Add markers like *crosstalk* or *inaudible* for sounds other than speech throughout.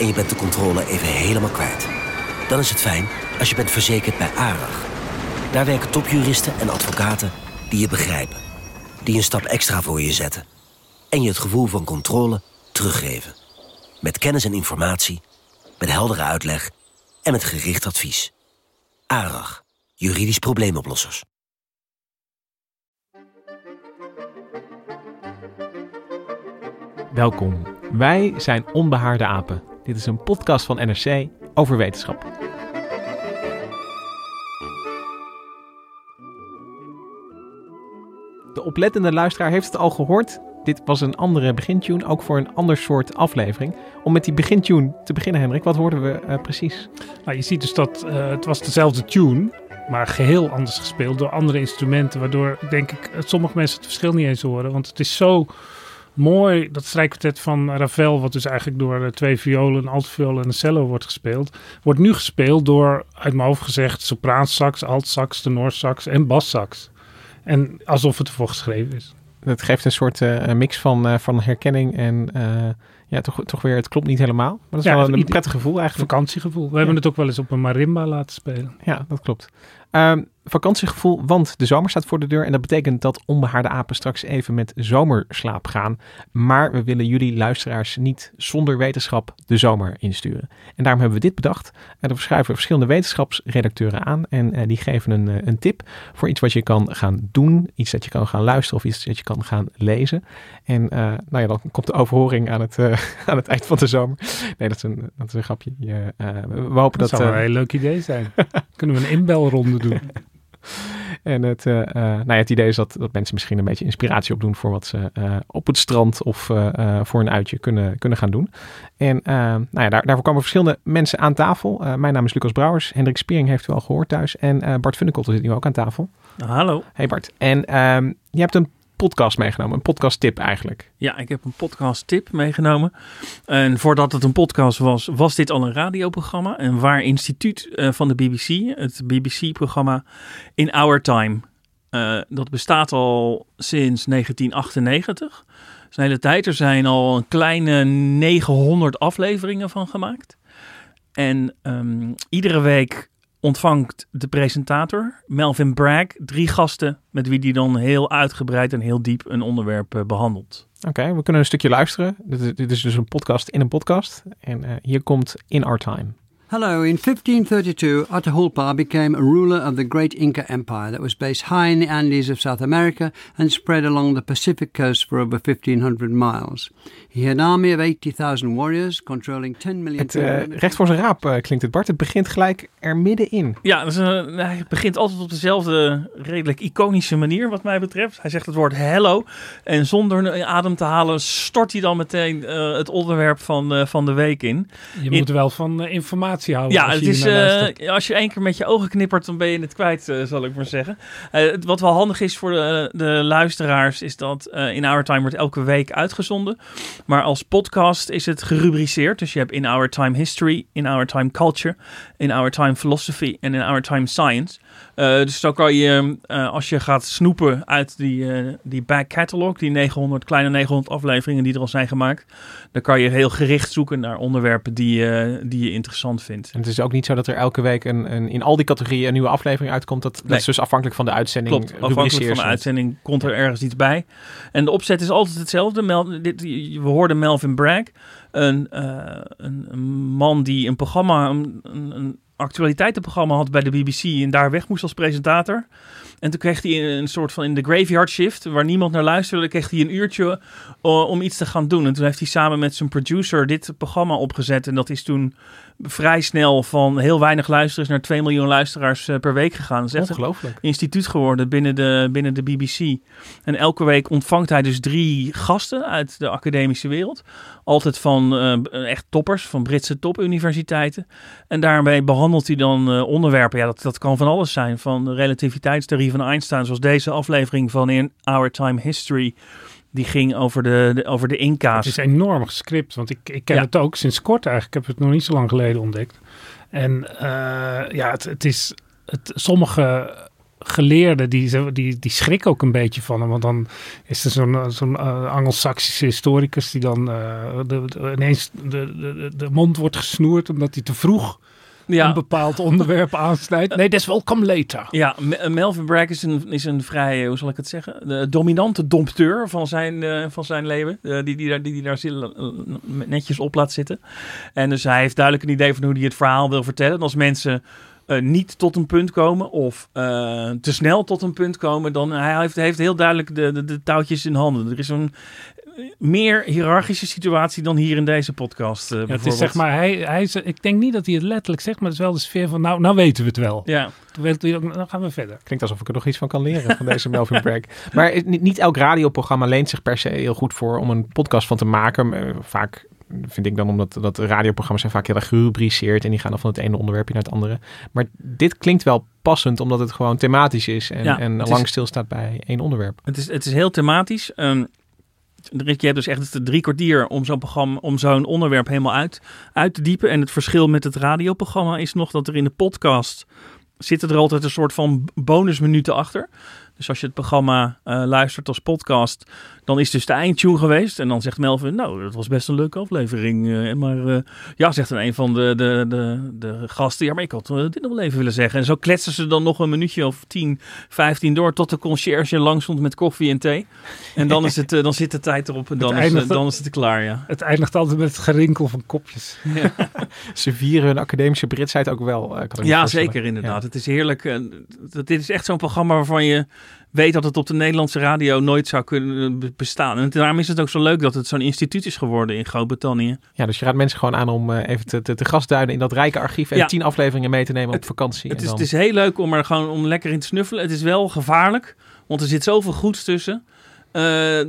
en je bent de controle even helemaal kwijt. Dan is het fijn als je bent verzekerd bij ARAG. Daar werken topjuristen en advocaten die je begrijpen. Die een stap extra voor je zetten. En je het gevoel van controle teruggeven. Met kennis en informatie, met heldere uitleg en met gericht advies. ARAG, juridisch probleemoplossers. Welkom. Wij zijn Onbehaarde Apen. Dit is een podcast van NRC over wetenschap. De oplettende luisteraar heeft het al gehoord. Dit was een andere begintune, ook voor een ander soort aflevering. Om met die begintune te beginnen, Hendrik, wat hoorden we uh, precies? Nou, je ziet dus dat uh, het was dezelfde tune, maar geheel anders gespeeld door andere instrumenten. Waardoor, denk ik, sommige mensen het verschil niet eens horen. Want het is zo mooi, dat strijkkwartet van Ravel, wat dus eigenlijk door uh, twee violen, een altviool en een cello wordt gespeeld, wordt nu gespeeld door, uit mijn hoofd gezegd, sopraansax, altsax, tenorsax en bassax. En alsof het ervoor geschreven is. Het geeft een soort uh, mix van, uh, van herkenning en ja, toch, toch weer, het klopt niet helemaal. Maar dat is Ja, wel een prettig gevoel eigenlijk. Vakantiegevoel. We hebben het ook wel eens op een marimba laten spelen. Ja, dat klopt. Ehm, vakantiegevoel, want de zomer staat voor de deur. En dat betekent dat onbehaarde apen straks even met zomerslaap gaan. Maar we willen jullie luisteraars niet zonder wetenschap de zomer insturen. En daarom hebben we dit bedacht. En er verschuiven verschillende wetenschapsredacteuren aan. En eh, die geven een, eh, een tip voor iets wat je kan gaan doen. Iets dat je kan gaan luisteren of iets dat je kan gaan lezen. En eh, nou ja, dan komt de overhoring aan het, eh, *laughs* aan het eind van de zomer. Nee, dat is een, dat is een grapje. Je, eh, we hopen Dat, dat... zou eh, een heel leuk idee zijn. *laughs* Kunnen we een inbelronde doen? *laughs* En het, eh, eh, nou ja, het idee is dat, dat mensen misschien een beetje inspiratie opdoen voor wat ze eh, op het strand of eh, eh, voor een uitje kunnen, kunnen gaan doen. En nou ja, daar, daarvoor komen verschillende mensen aan tafel. Eh, mijn naam is Lucas Brouwers. Hendrik Spiering heeft u al gehoord thuis. En eh, Bart Funnekotter zit nu ook aan tafel. Hallo. Hey Bart. En ehm, je hebt een podcast meegenomen. Een podcast tip eigenlijk. Ja, ik heb een podcast tip meegenomen. En voordat het een podcast was, was dit al een radioprogramma. Een waar instituut eh, van de BBC, het BBC-programma In Our Time. Eh, dat bestaat al sinds 1998. Dat is een hele tijd. Er zijn al kleine 900 afleveringen van gemaakt. En ehm, iedere week ontvangt de presentator, Melvin Bragg, drie gasten met wie die dan heel uitgebreid en heel diep een onderwerp eh, behandelt. Oké, we kunnen een stukje luisteren. Dit is, dit is dus een podcast in een podcast. En eh, hier komt In Our Time. Hello, in 1532, Atahualpa became a ruler of the great Inca Empire that was based high in the Andes of South America and spread along the Pacific coast for over 1500 miles. He had an army of 80,000 warriors, controlling 10 million Het, eh, people. recht voor zijn raap eh, klinkt het, Bart. Het begint gelijk er middenin. Ja, een, hij begint altijd op dezelfde redelijk iconische manier wat mij betreft. Hij zegt het woord hello en zonder adem te halen stort hij dan meteen eh, het onderwerp van, eh, van de week in. Je In- moet wel van informatie houden. Ja, als het je is, eh, als je één keer met je ogen knippert, dan ben je het kwijt, eh, zal ik maar zeggen. Eh, wat wel handig is voor de, de luisteraars, is dat eh, In Our Time wordt elke week uitgezonden. Maar als podcast is het gerubriceerd. Dus je hebt In Our Time History, In Our Time Culture, In Our Time Philosophy en In Our Time Science. Eh, dus dan kan je, eh, als je gaat snoepen uit die, eh, die back catalog, die 900, kleine 900 afleveringen die er al zijn gemaakt, dan kan je heel gericht zoeken naar onderwerpen die, die je interessant vindt. En het is ook niet zo dat er elke week een, een, in al die categorieën een nieuwe aflevering uitkomt. Dat, is dus afhankelijk van de uitzending. Klopt, afhankelijk van de uitzending komt er ergens iets bij. En de opzet is altijd hetzelfde. Mel, dit, we hoorden Melvin Bragg, een, een, een man die een programma, een, een actualiteitenprogramma had bij de BBC en daar weg moest als presentator. En toen kreeg hij een soort van in de graveyard shift, waar niemand naar luisterde, kreeg hij een uurtje uh, om iets te gaan doen. En toen heeft hij samen met zijn producer dit programma opgezet. En dat is toen vrij snel van heel weinig luisteraars naar 2 miljoen luisteraars uh, per week gegaan. Dat is echt Ongelooflijk. een instituut geworden binnen de, binnen de BBC. En elke week ontvangt hij dus drie gasten uit de academische wereld. Altijd van uh, echt toppers, van Britse topuniversiteiten. En daarmee behandelt hij dan uh, onderwerpen. Ja, dat, dat kan van alles zijn. Van de van Einstein, zoals deze aflevering van In Our Time History. Die ging over de, de over de Inca's. Het is enorm gescript, want ik, ik ken ja. het ook sinds kort eigenlijk. Ik heb het nog niet zo lang geleden ontdekt. En uh, ja, het, het is... Het, sommige geleerden die, die, die schrikken ook een beetje van hem. Want dan is er zo'n zo'n uh, Anglo-Saxische historicus die dan uh, de, de, ineens de, de, de mond wordt gesnoerd omdat hij te vroeg ja. een bepaald onderwerp aansnijdt. Nee, dat is welcome later. Ja, Melvin Bragg is een, is een vrij, hoe zal ik het zeggen, de dominante dompteur van zijn, uh, van zijn leven. Uh, die, die, daar, die, die daar netjes op laat zitten. En dus hij heeft duidelijk een idee van hoe hij het verhaal wil vertellen. En als mensen uh, niet tot een punt komen of uh, te snel tot een punt komen, dan hij heeft, heeft heel duidelijk de, de, de touwtjes in handen. Er is een meer hiërarchische situatie dan hier in deze podcast. Uh, ja, het is zeg maar, hij, hij is, ik denk niet dat hij het letterlijk zegt, maar het is wel de sfeer van, nou, nou weten we het wel. Ja. Dan gaan we verder. Klinkt alsof ik er nog iets van kan leren van deze *laughs* Melvin Bragg. Maar niet, niet elk radioprogramma leent zich per se heel goed voor om een podcast van te maken. Vaak vind ik dan omdat dat radioprogramma's zijn vaak heel erg gerubriceerd en die gaan dan van het ene onderwerpje naar het andere. Maar dit klinkt wel passend omdat het gewoon thematisch is en, ja, en lang is, stilstaat bij één onderwerp. Het is, het is heel thematisch. Um, je hebt dus echt drie kwartier om zo'n programma, om zo'n onderwerp helemaal uit, uit te diepen. En het verschil met het radioprogramma is nog dat er in de podcast zitten er altijd een soort van bonusminuten achter. Dus als je het programma uh, luistert als podcast, dan is dus de eindtune geweest. En dan zegt Melvin, nou, dat was best een leuke aflevering. Uh, maar uh, ja, zegt dan een van de, de, de, de gasten, ja, maar ik had dit nog wel even willen zeggen. En zo kletsen ze dan nog een minuutje of 10, 15 door tot de conciërge langs stond met koffie en thee. En dan, is het, dan zit de tijd erop en dan, is, dan is het klaar, ja. Het eindigt altijd met het gerinkel van kopjes. Ja. *laughs* ze vieren hun academische Britsheid ook wel. ja, zeker inderdaad. Ja. Het is heerlijk. dit is echt zo'n programma waarvan je weet dat het op de Nederlandse radio nooit zou kunnen bestaan. En daarom is het ook zo leuk dat het zo'n instituut is geworden in Groot-Brittannië. Ja, dus je raadt mensen gewoon aan om uh, even te, te, te gastduiden in dat rijke archief en ja. tien afleveringen mee te nemen het, op vakantie. Het is, dan... het is heel leuk om er gewoon om lekker in te snuffelen. Het is wel gevaarlijk, want er zit zoveel goeds tussen. Uh,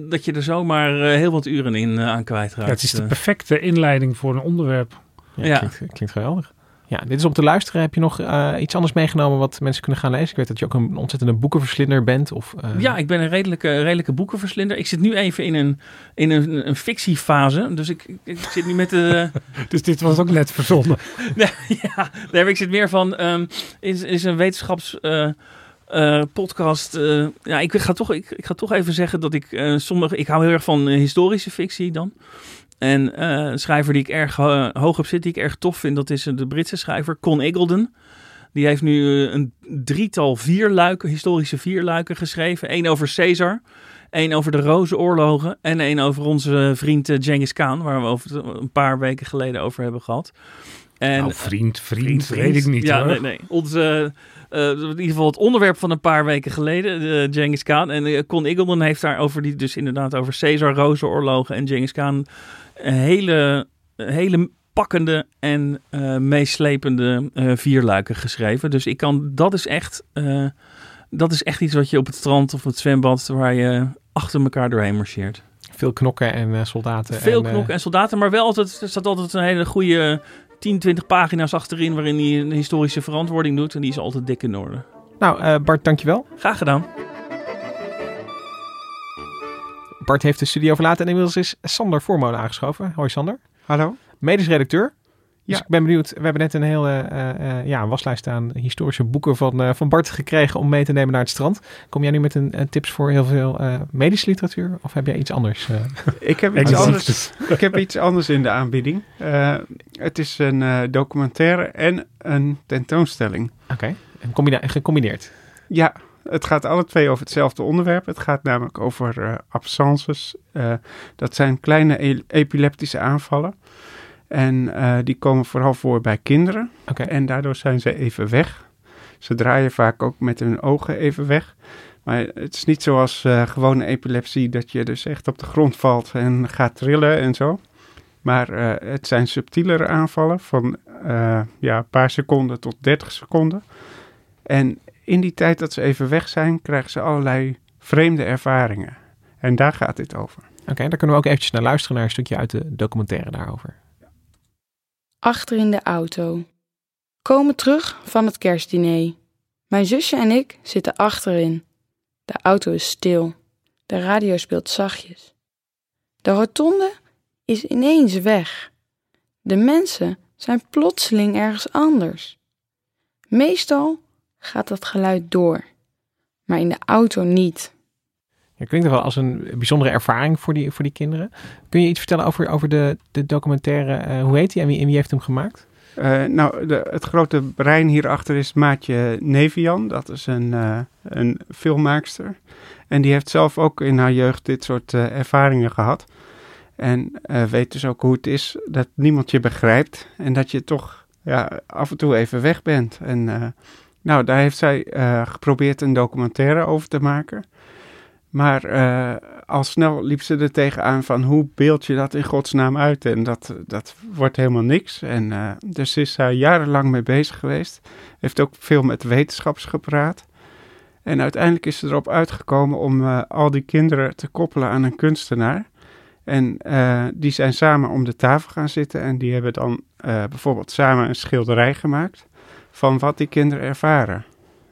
dat je er zomaar uh, heel wat uren in aan kwijtraakt. Ja, het is de perfecte inleiding voor een onderwerp. Ja, ja. Klinkt, klinkt geweldig. Ja, dit is om te luisteren. Heb je nog uh, iets anders meegenomen wat mensen kunnen gaan lezen? Ik weet dat je ook een ontzettende boekenverslinder bent. Of, uh... Ja, ik ben een redelijke, redelijke boekenverslinder. Ik zit nu even in een, in een, een fictiefase. Dus ik, ik zit nu met de... *laughs* dus dit was ook net verzonnen? *laughs* nee, ja, nee, ik zit meer van... Um, is, is een wetenschaps... Uh, uh, podcast. Uh, ja, ik ga, toch, ik, ik ga toch even zeggen dat ik uh, sommige. Ik hou heel erg van historische fictie dan. En uh, een schrijver die ik erg uh, hoog op zit, die ik erg tof vind, dat is de Britse schrijver Con Eagleton. Die heeft nu uh, een drietal vierluiken, historische vierluiken geschreven. Eén over Caesar, één over de Rozenoorlogen en één over onze vriend Genghis Khan, waar we over een paar weken geleden over hebben gehad. En, nou, vriend, vriend, vriend, weet ik niet ja, hoor. Nee, nee. Onze, uh, in ieder geval het onderwerp van een paar weken geleden, de Genghis Khan. En uh, Con heeft daar over die, dus inderdaad over Caesar, Rozenoorlogen en Genghis Khan hele, hele pakkende en uh, meeslepende uh, vierluiken geschreven. Dus ik kan, dat is echt, uh, dat is echt iets wat je op het strand of het zwembad, waar je achter elkaar doorheen marcheert. Veel knokken en soldaten. Veel en, knokken en soldaten, maar wel altijd, er staat altijd een hele goede 10, 20 pagina's achterin waarin hij een historische verantwoording doet. En die is altijd dik in orde. Nou, Bart, dankjewel. Graag gedaan. Bart heeft de studio verlaten en inmiddels is Sander Voormolen aangeschoven. Hoi Sander. Hallo. Medisch redacteur. Dus Ja. ik ben benieuwd. We hebben net een hele uh, uh, ja, waslijst aan historische boeken van, uh, van Bart gekregen om mee te nemen naar het strand. Kom jij nu met een, tips voor heel veel medische literatuur of heb jij iets anders? ik, heb *laughs* iets anders, ik heb iets anders in de aanbieding. het is een documentaire en een tentoonstelling. Oké, okay. gecombineerd. Ja, het gaat alle twee over hetzelfde onderwerp. Het gaat namelijk over uh, absences. Uh, dat zijn kleine e epileptische aanvallen. En uh, die komen vooral voor bij kinderen. Okay. En daardoor zijn ze even weg. Ze draaien vaak ook met hun ogen even weg. Maar het is niet zoals gewone epilepsie dat je dus echt op de grond valt en gaat trillen en zo. Maar het zijn subtielere aanvallen van ja, een paar seconden tot 30 seconden. En in die tijd dat ze even weg zijn, krijgen ze allerlei vreemde ervaringen. En daar gaat dit over. Oké, okay, daar kunnen we ook eventjes naar luisteren naar een stukje uit de documentaire daarover. Achter in de auto. Komen terug van het kerstdiner. Mijn zusje en ik zitten achterin. De auto is stil. De radio speelt zachtjes. De rotonde is ineens weg. De mensen zijn plotseling ergens anders. Meestal gaat dat geluid door, maar in de auto niet. Het klinkt wel als een bijzondere ervaring voor die, voor die kinderen. Kun je iets vertellen over, over de, de documentaire? Uh, hoe heet die en wie, en wie heeft hem gemaakt? Uh, nou, de, het grote brein hierachter is Maatje Nevian. Dat is een, uh, een filmmaakster. En die heeft zelf ook in haar jeugd dit soort uh, ervaringen gehad. En weet dus ook hoe het is dat niemand je begrijpt. En dat je toch ja, af en toe even weg bent. En nou, daar heeft zij geprobeerd een documentaire over te maken. Maar uh, al snel liep ze er tegenaan van hoe beeld je dat in godsnaam uit? En dat, dat wordt helemaal niks. En uh, dus is zij jarenlang mee bezig geweest. Heeft ook veel met wetenschappers gepraat. En uiteindelijk is ze erop uitgekomen om al die kinderen te koppelen aan een kunstenaar. En die zijn samen om de tafel gaan zitten en die hebben dan bijvoorbeeld samen een schilderij gemaakt van wat die kinderen ervaren.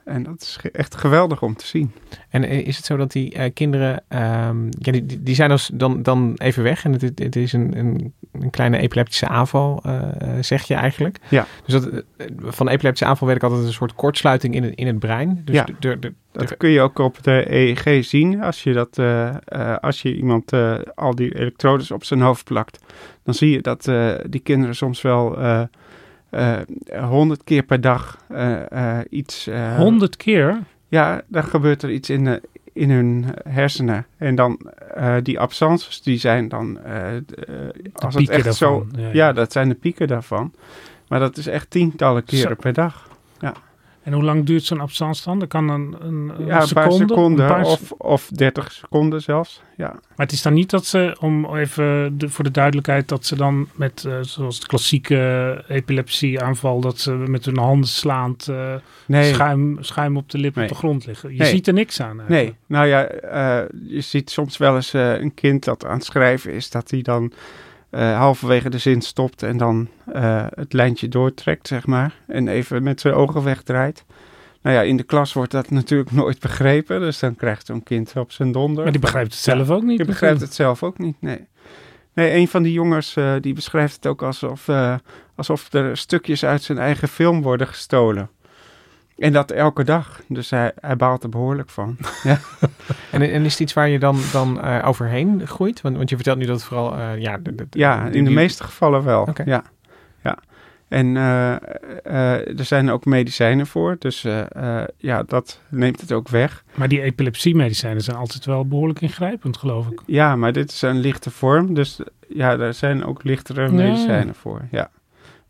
En dat is echt geweldig om te zien. En eh, is het zo dat die uh, kinderen, um, ja, die, die zijn dus dan, dan even weg en het, het is een, een, een, kleine epileptische aanval, uh, zeg je eigenlijk? Ja. Dus dat, van epileptische aanval weet ik altijd een soort kortsluiting in het, in het brein. Dus ja, de, de, dat kun je ook op de EEG zien. Als je, dat, als je iemand al die elektrodes op zijn hoofd plakt, dan zie je dat die kinderen soms wel eh, honderd keer per dag uh, iets. Honderd keer? Ja, dan gebeurt er iets in, de, in hun hersenen. En dan die absences, die zijn dan. als het echt zo. Ja, ja. ja, dat zijn de pieken daarvan. Maar dat is echt tientallen keren per dag. Ja. En hoe lang duurt zo'n absence dan? Dat kan een, een, een ja, seconde, paar seconden een paar of, of 30 seconden zelfs. Ja. Maar het is dan niet dat ze, om even de, voor de duidelijkheid, dat ze dan met, uh, zoals de klassieke epilepsieaanval, dat ze met hun handen slaand uh, nee. schuim, schuim op de lip nee. op de grond liggen. Je nee. ziet er niks aan. Eigenlijk. Nee, nou ja, uh, je ziet soms wel eens een kind dat aan het schrijven is, dat hij dan uh, halverwege de zin stopt en dan uh, het lijntje doortrekt, zeg maar. En even met zijn ogen wegdraait. Nou ja, in de klas wordt dat *laughs* natuurlijk nooit begrepen. Dus dan krijgt zo'n kind op zijn donder. Maar die begrijpt het zelf ook niet. Die begrijpt het zelf ook niet, nee. Nee, een van die jongens uh, die beschrijft het ook alsof, alsof er stukjes uit zijn eigen film worden gestolen. En dat elke dag. Dus hij, hij baalt er behoorlijk van. *laughs* ja. en, en is het iets waar je dan, dan uh, overheen groeit? Want, want je vertelt nu dat het vooral... Uh, ja, de, de, ja, in de meeste gevallen wel. Okay. Ja. ja. En uh, er zijn ook medicijnen voor. Dus ja, dat neemt het ook weg. Maar die epilepsiemedicijnen zijn altijd wel behoorlijk ingrijpend, geloof ik. Ja, maar dit is een lichte vorm. Dus ja, daar zijn ook lichtere medicijnen voor. Ja.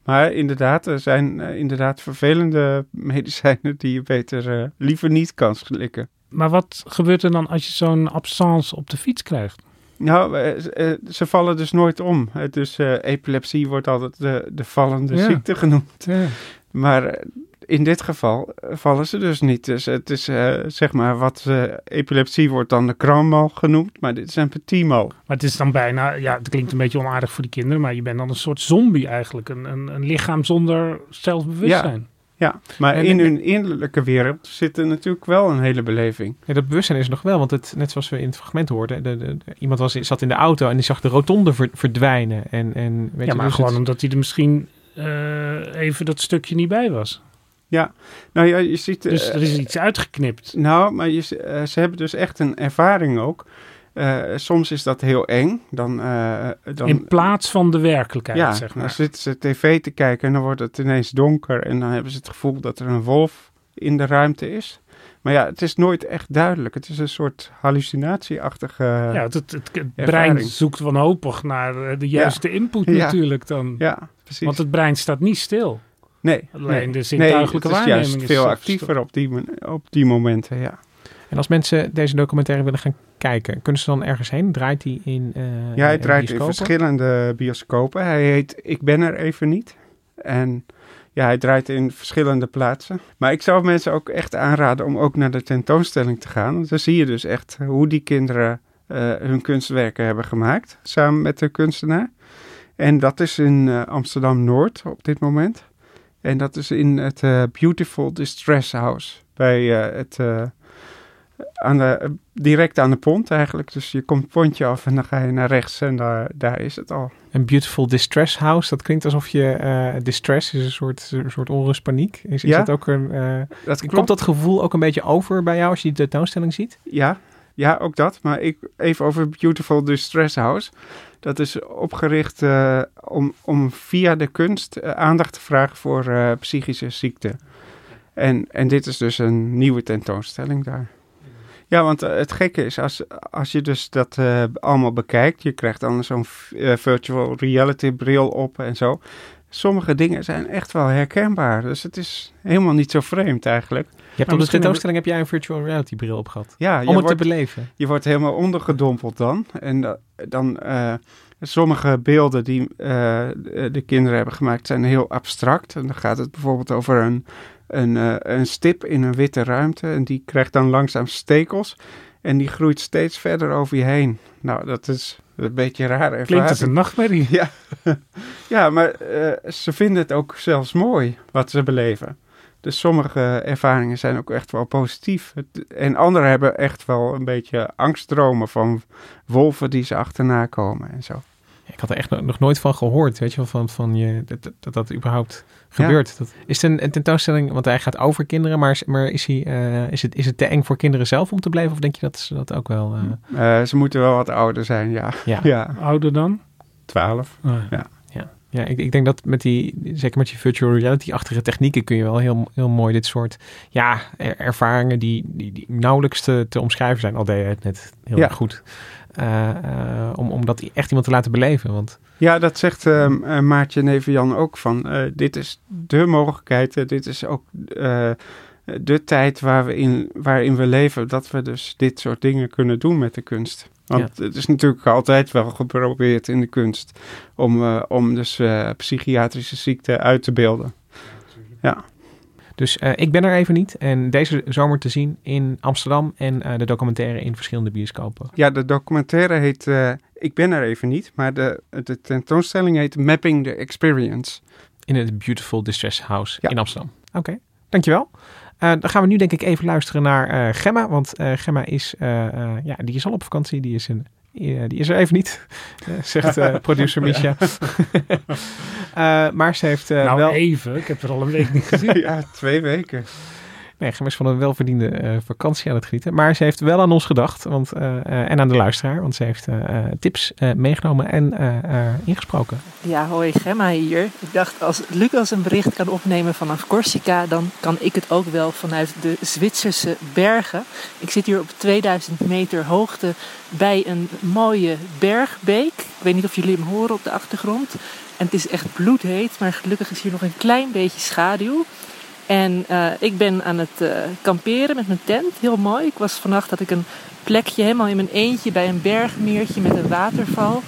Maar inderdaad, er zijn uh, inderdaad vervelende medicijnen die je beter uh, liever niet kan slikken. Maar wat gebeurt er dan als je zo'n absence op de fiets krijgt? Nou, uh, ze vallen dus nooit om. Dus epilepsie wordt altijd de, de vallende ja. ziekte genoemd. Ja. Maar in dit geval vallen ze dus niet. Dus het is uh, zeg maar wat uh, epilepsie wordt dan de krammal genoemd, maar dit is een petit mal. Maar het is dan bijna, ja, het klinkt een beetje onaardig voor die kinderen, maar je bent dan een soort zombie eigenlijk. Een, een, een lichaam zonder zelfbewustzijn. Ja. Ja, maar en, in hun innerlijke wereld zit er natuurlijk wel een hele beleving. Ja, dat bewustzijn is er nog wel, want het, net zoals we in het fragment hoorden, de, de, iemand was, zat in de auto en die zag de rotonde verdwijnen. En, en, weet ja, maar dus gewoon omdat hij er misschien uh, even dat stukje niet bij was. Ja, nou ja, je ziet... Dus er is iets uitgeknipt. Nou, maar je, uh, ze hebben dus echt een ervaring ook. Uh, soms is dat heel eng. Dan, uh, dan, In plaats van de werkelijkheid, ja, zeg maar. dan zitten ze tv te kijken en dan wordt het ineens donker. En dan hebben ze het gevoel dat er een wolf in de ruimte is. Maar ja, het is nooit echt duidelijk. Het is een soort hallucinatieachtige. Ja, het, het, het brein zoekt wanhopig naar de juiste ja. input natuurlijk dan. Ja, precies. Want het brein staat niet stil. Nee, Alleen nee. de nee, zintuigelijke het is waarneming juist is veel actiever op die, op die momenten, ja. En als mensen deze documentaire willen gaan kijken, kunnen ze dan ergens heen? Draait die in eh Ja, hij in draait in verschillende bioscopen. Hij heet Ik ben er even niet. En ja, hij draait in verschillende plaatsen. Maar ik zou mensen ook echt aanraden om ook naar de tentoonstelling te gaan. Want dan zie je dus echt hoe die kinderen eh, hun kunstwerken hebben gemaakt. Samen met de kunstenaar. En dat is in eh, Amsterdam-Noord op dit moment. En dat is in het eh, Beautiful Distress House. Bij eh, het... eh, aan de, direct aan de pont eigenlijk. Dus je komt het pontje af en dan ga je naar rechts en daar, daar is het al. Een Beautiful Distress House. Dat klinkt alsof je... distress is een soort, een soort onrust, paniek. Is, is Ja. dat ook een... Dat komt dat gevoel ook een beetje over bij jou als je die tentoonstelling ziet? Ja, ja, ook dat. Maar ik, even over Beautiful Distress House. Dat is opgericht eh, om, om via de kunst eh, aandacht te vragen voor eh, psychische ziekten. En, en dit is dus een nieuwe tentoonstelling daar. Ja, want het gekke is, als, als je dus dat allemaal bekijkt, je krijgt dan zo'n virtual reality bril op en zo. Sommige dingen zijn echt wel herkenbaar. Dus het is helemaal niet zo vreemd eigenlijk. Je hebt op de tentoonstelling heb jij een virtual reality bril op gehad. Ja, Om het wordt, te beleven. je wordt helemaal ondergedompeld dan. En da- dan eh, sommige beelden die eh, de de kinderen hebben gemaakt zijn heel abstract. En dan gaat het bijvoorbeeld over een, een, eh, een stip in een witte ruimte. En die krijgt dan langzaam stekels. En die groeit steeds verder over je heen. Nou, dat is een beetje raar ervaring. Klinkt als een nachtmerrie. *laughs* Ja, *laughs* ja maar eh, ze vinden het ook zelfs mooi wat ze beleven. Dus sommige ervaringen zijn ook echt wel positief. En andere hebben echt wel een beetje angstdromen van wolven die ze achterna komen en zo. Ik had er echt no- nog nooit van gehoord, weet je wel, van, van je, dat dat überhaupt gebeurt. Dat, is het een, een tentoonstelling, want hij gaat over kinderen, maar, is- maar is, hij, eh, is, het, is het te eng voor kinderen zelf om te blijven? Of denk je dat ze dat ook wel... eh, Eh, ze moeten wel wat ouder zijn, ja. ja, *laughs* Ja, Ouder dan? 12. Ah, Ja. ja ik, ik denk dat met die, zeker met je virtual reality-achtige technieken kun je wel heel, heel mooi dit soort ja, er- ervaringen die, die, die nauwelijks te, te omschrijven zijn. Al deed je het net heel Ja. erg goed. Eh, eh, om, om dat echt iemand te laten beleven. Want Ja, dat zegt ehm, eh, Maartje Neven-Jan ook van. eh, dit is de mogelijkheid, eh, dit is ook eh, de tijd waar we in, waarin we leven, dat we dus dit soort dingen kunnen doen met de kunst. Want het is natuurlijk altijd wel geprobeerd in de kunst om, eh, om dus eh, psychiatrische ziekten uit te beelden. Ja, Dus eh, ik ben er even niet. En deze zomer te zien in Amsterdam en eh, de documentaire in verschillende bioscopen. ja de documentaire heet eh, Ik ben er even niet, maar de, de tentoonstelling heet Mapping the Experience. In het Beautiful Distress House Ja. in Amsterdam. Oké, dankjewel. Eh, dan gaan we nu denk ik even luisteren naar Gemma. Want Gemma is, ja, die is al op vakantie. Die is, in, eh, die is er even niet, eh, zegt eh, producer *laughs* Misha. *laughs* Eh, maar ze heeft nou, wel... even. Ik heb er al een week niet gezien. *laughs* ja, twee weken. Nee, is van een welverdiende eh, vakantie aan het genieten. Maar ze heeft wel aan ons gedacht. Want, eh, eh, en aan de luisteraar. Want ze heeft tips meegenomen en ingesproken. Ja, hoi, Gemma hier. Ik dacht, als Lucas een bericht kan opnemen vanaf Corsica, dan kan ik het ook wel vanuit de Zwitserse bergen. Ik zit hier op 2000 meter hoogte bij een mooie bergbeek. Ik weet niet of jullie hem horen op de achtergrond. En het is echt bloedheet, maar gelukkig is hier nog een klein beetje schaduw. En eh, ik ben aan het eh, kamperen met mijn tent. Heel mooi. Ik was vannacht had ik een plekje helemaal in mijn eentje bij een bergmeertje met een waterval.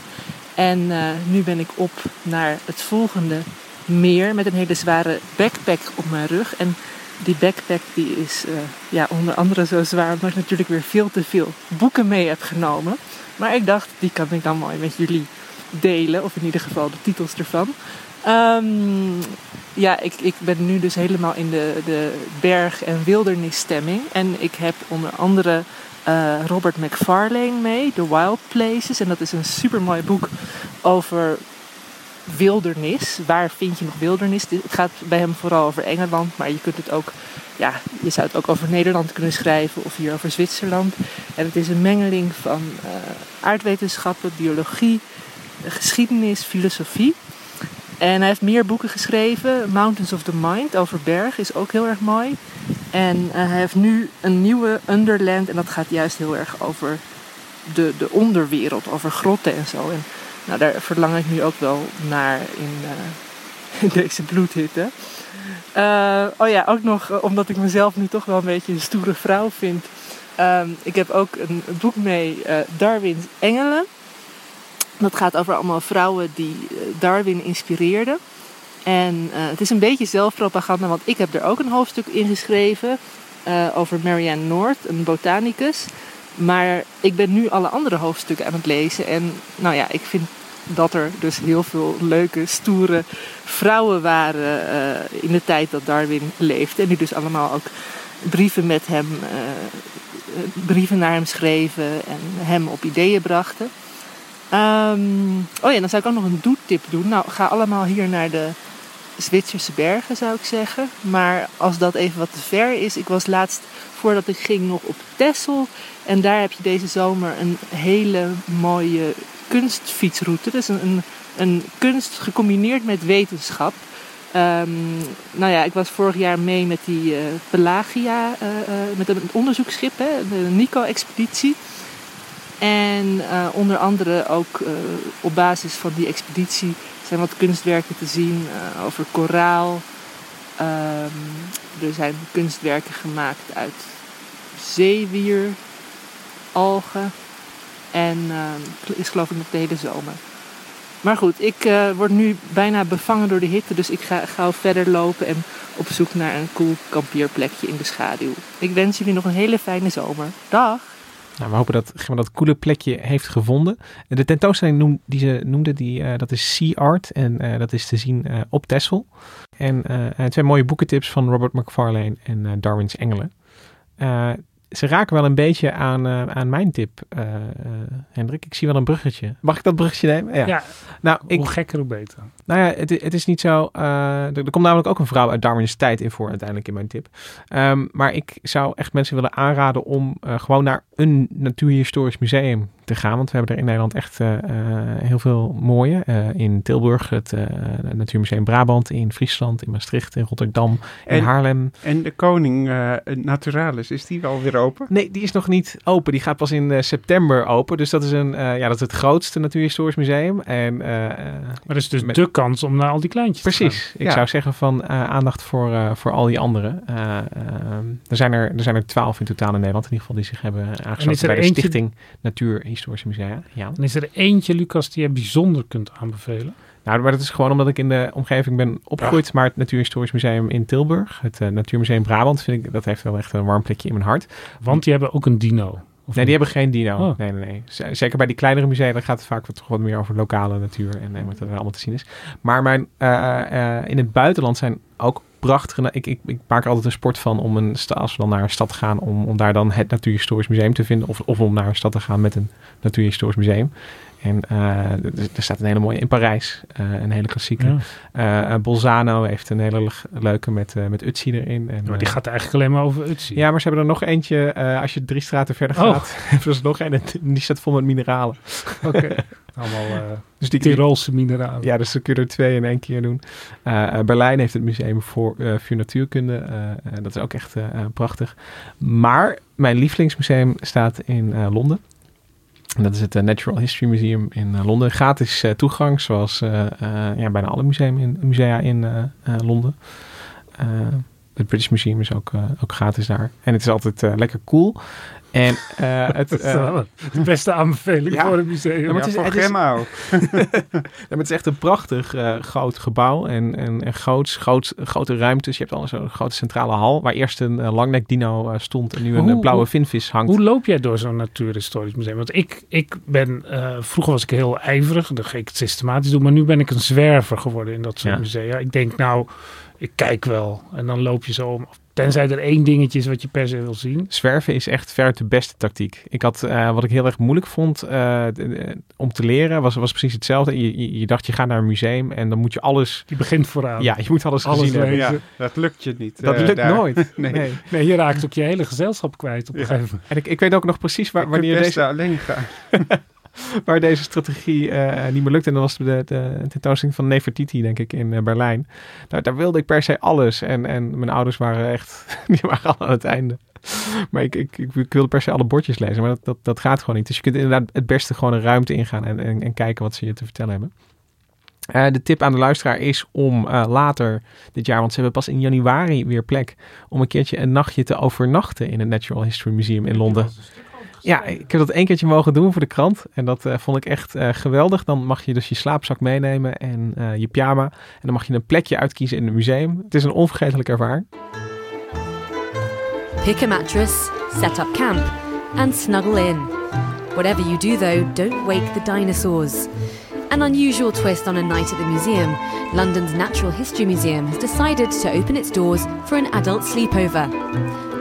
En eh, nu ben ik op naar het volgende meer met een hele zware backpack op mijn rug. En die backpack die is ja, onder andere zo zwaar omdat ik natuurlijk weer veel te veel boeken mee heb genomen. Maar ik dacht, die kan ik dan mooi met jullie delen. Of in ieder geval de titels ervan. Ehm, ja, ik, ik ben nu dus helemaal in de, de berg- en wildernisstemming. En ik heb onder andere eh, Robert McFarlane mee, The Wild Places. En dat is een supermooi boek over wildernis. Waar vind je nog wildernis? Het gaat bij hem vooral over Engeland, maar je kunt het ook, ja, je zou het ook over Nederland kunnen schrijven of hier over Zwitserland. En het is een mengeling van eh, aardwetenschappen, biologie, geschiedenis, filosofie. En hij heeft meer boeken geschreven. Mountains of the Mind over berg is ook heel erg mooi. En eh, hij heeft nu een nieuwe Underland. En dat gaat juist heel erg over de, de onderwereld, over grotten en zo. En nou, daar verlang ik nu ook wel naar in, eh, *laughs* deze bloedhitte. Eh, oh ja, ook nog omdat ik mezelf nu toch wel een beetje een stoere vrouw vind. Ehm, ik heb ook een boek mee, Darwin's Engelen. Dat gaat over allemaal vrouwen die eh, Darwin inspireerden. En eh, het is een beetje zelfpropaganda, want ik heb er ook een hoofdstuk in geschreven eh, over Marianne Noord, een botanicus. Maar ik ben nu alle andere hoofdstukken aan het lezen. En nou ja, ik vind dat er dus heel veel leuke, stoere vrouwen waren in de tijd dat Darwin leefde. En die dus allemaal ook brieven met hem, brieven naar hem schreven en hem op ideeën brachten. Ehm, oh ja, dan zou ik ook nog een doetip doen. Nou, ga allemaal hier naar de Zwitserse bergen, zou ik zeggen. Maar als dat even wat te ver is. Ik was laatst, voordat ik ging, nog op Texel. En daar heb je deze zomer een hele mooie kunstfietsroute. Dus een, een, een kunst gecombineerd met wetenschap. Ehm, nou ja, ik was vorig jaar mee met die eh, Pelagia, eh, eh, met een onderzoeksschip, hè, de Nico-expeditie. En eh, onder andere ook eh, op basis van die expeditie zijn wat kunstwerken te zien eh, over koraal. Ehm, er zijn kunstwerken gemaakt uit zeewier, algen. En ehm, is geloof ik nog de hele zomer. Maar goed, ik word nu bijna bevangen door de hitte. Dus ik ga gauw verder lopen en op zoek naar een cool kampeerplekje in de schaduw. Ik wens jullie nog een hele fijne zomer. Dag! Nou, we hopen dat Gemma dat coole plekje heeft gevonden. De tentoonstelling noem, die ze noemde, die, eh, dat is Sea Art. En eh, dat is te zien eh, op Texel. En twee mooie boekentips van Robert McFarlane en Darwin's Engelen. Ze raken wel een beetje aan, eh, aan mijn tip, eh, eh, Hendrik. Ik zie wel een bruggetje. Mag ik dat bruggetje nemen? Ja. Ja, nou, ik, hoe gekker hoe beter. nou ja, het, het is niet zo. eh, er, er komt namelijk ook een vrouw uit Darwin's tijd in voor, uiteindelijk in mijn tip. Ehm, maar ik zou echt mensen willen aanraden om eh, gewoon naar een natuurhistorisch museum te gaan. Want we hebben er in Nederland echt eh, eh, heel veel mooie. Eh, in Tilburg, het eh, Natuurmuseum Brabant, in Friesland, in Maastricht, in Rotterdam, in En- Haarlem. En de Koning eh, Naturalis, is die wel weer open? Nee, die is nog niet open. Die gaat pas in eh, september open. Dus dat is, een, eh, ja, dat is het grootste natuurhistorisch museum. En Maar dat is dus Met- de kans om naar al die kleintjes te gaan. Precies. Ik Ja. zou zeggen van eh, aandacht voor, eh, voor al die anderen. Eh, ehm, er, zijn er, er zijn er twaalf in totaal in Nederland in ieder geval die zich hebben aangesloten bij de eentje- Stichting Natuurhistorische Musea. Ja. Dan is er eentje, Lucas, die je bijzonder kunt aanbevelen. Nou, maar dat is gewoon omdat ik in de omgeving ben opgegroeid. Maar het Natuurhistorisch Museum in Tilburg, het eh, Natuurmuseum Brabant, vind ik, dat heeft wel echt een warm plekje in mijn hart. Want die hebben ook een dino. Of Nee, die hebben geen dino. Oh. Nee, nee, nee. Zeker bij die kleinere musea, dan gaat het vaak wat, toch wat meer over lokale natuur en, en wat er allemaal te zien is. Maar mijn, eh, eh, in het buitenland zijn ook prachtige... Ik, ik, ik maak er altijd een sport van om een als we dan naar een stad gaan, om, om daar dan het Natuurhistorisch Museum te vinden. Of, of om naar een stad te gaan met een Natuurhistorisch Museum. En eh, er, staat een hele mooie in Parijs, eh, een hele klassieke. Ja. Eh, Bolzano heeft een hele le- leuke met, met Utsi erin. En, Maar die gaat eigenlijk alleen maar over Utsi. ja, maar ze hebben er nog eentje. als je drie straten verder Oh. gaat, *laughs* hebben ze nog een. en Die staat vol met mineralen. *laughs* Oké. Allemaal Dus die, Tirolse mineralen. ja, dus dan kun je er twee in één keer doen. Berlijn heeft het museum voor vuur natuurkunde. dat is ook echt prachtig. Maar mijn lievelingsmuseum staat in Londen. Dat is het eh, Natural History Museum in eh, Londen. Gratis eh, toegang, zoals ja, bijna alle museum in, musea in Londen. Het British Museum is ook, eh, ook gratis daar. En het is altijd eh, lekker cool. En eh, *laughs* het, Dat is wel de beste aanbeveling ja. voor een museum. Ja, maar het is- voor Gemma ook. *laughs* Ja, maar het is echt een prachtig eh, groot gebouw en, en, en groots, groot, grote ruimtes. Je hebt al zo'n grote centrale hal waar eerst een langnek dino eh, stond en nu een Hoe- blauwe vinvis hangt. Hoe loop jij door zo'n natuurhistorisch museum? Want ik, ik ben, eh, vroeger was ik heel ijverig, dan ging ik het systematisch doen, maar nu ben ik een zwerver geworden in dat soort Ja. musea. Ik denk nou, ik kijk wel en dan loop je zo om. Tenzij er één dingetje is wat je per se wil zien. Zwerven is echt ver de beste tactiek. Ik had, eh, wat ik heel erg moeilijk vond eh, om te leren, was, was precies hetzelfde. Je, je, je dacht, je gaat naar een museum en dan moet je alles... Die begint vooraan. Ja, je moet alles, Alles gezien hebben. lezen. Ja, dat lukt je niet. Dat eh, lukt daar. nooit. *laughs* Nee. Nee. Nee, je raakt ook je hele gezelschap kwijt op een Ja. gegeven moment. En ik, ik weet ook nog precies waar, Je kunt wanneer best deze, alleen gaan. *laughs* *laughs* waar deze strategie eh, niet meer lukt. En dat was de, de tentoonstelling van Nefertiti, denk ik, in eh, Berlijn. Daar, daar wilde ik per se alles. En, en mijn ouders waren echt, *laughs* die waren al aan het einde. Maar ik, ik, ik, ik wilde per se alle bordjes lezen, maar dat, dat, dat gaat gewoon niet. Dus je kunt inderdaad het beste gewoon een ruimte ingaan en, en, en kijken wat ze je te vertellen hebben. Uh, de tip aan de luisteraar is om later dit jaar, want ze hebben pas in januari weer plek, om een keertje een nachtje te overnachten in het Natural History Museum in Londen. Ja, ik heb dat één keertje mogen doen voor de krant. En dat uh, vond ik echt uh, geweldig. Dan mag je dus je slaapzak meenemen en uh, je pyjama. En dan mag je een plekje uitkiezen in het museum. Het is een onvergetelijke ervaring. Pick a mattress, set up camp and snuggle in. Whatever you do though, don't wake the dinosaurs. An unusual twist on a night at the museum, London's Natural History Museum has decided to open its doors for an adult sleepover.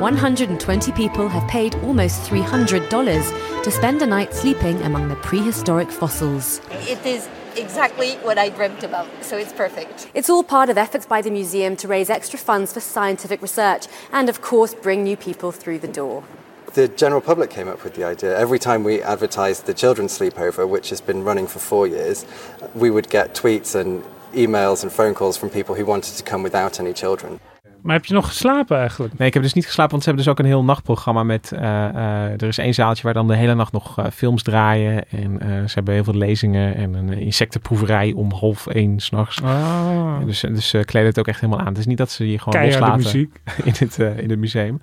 120 people have paid almost $300 to spend a night sleeping among the prehistoric fossils. It is exactly what I dreamt about, so it's perfect. It's all part of efforts by the museum to raise extra funds for scientific research and, of course, bring new people through the door. The general public came up with the idea. Every time we advertised the children's sleepover, which has been running for four years, we would get tweets and emails and phone calls from people who wanted to come without any children. Maar heb je nog geslapen eigenlijk? Nee, ik heb dus niet geslapen, want ze hebben dus ook een heel nachtprogramma met... Uh, uh, er is één zaaltje waar dan de hele nacht nog uh, films draaien. En ze hebben heel veel lezingen en een insectenproeverij om half één s'nachts. Oh. Dus, dus kleden het ook echt helemaal aan. Het is niet dat ze je gewoon Keiharde loslaten muziek. *laughs* in het, in het museum.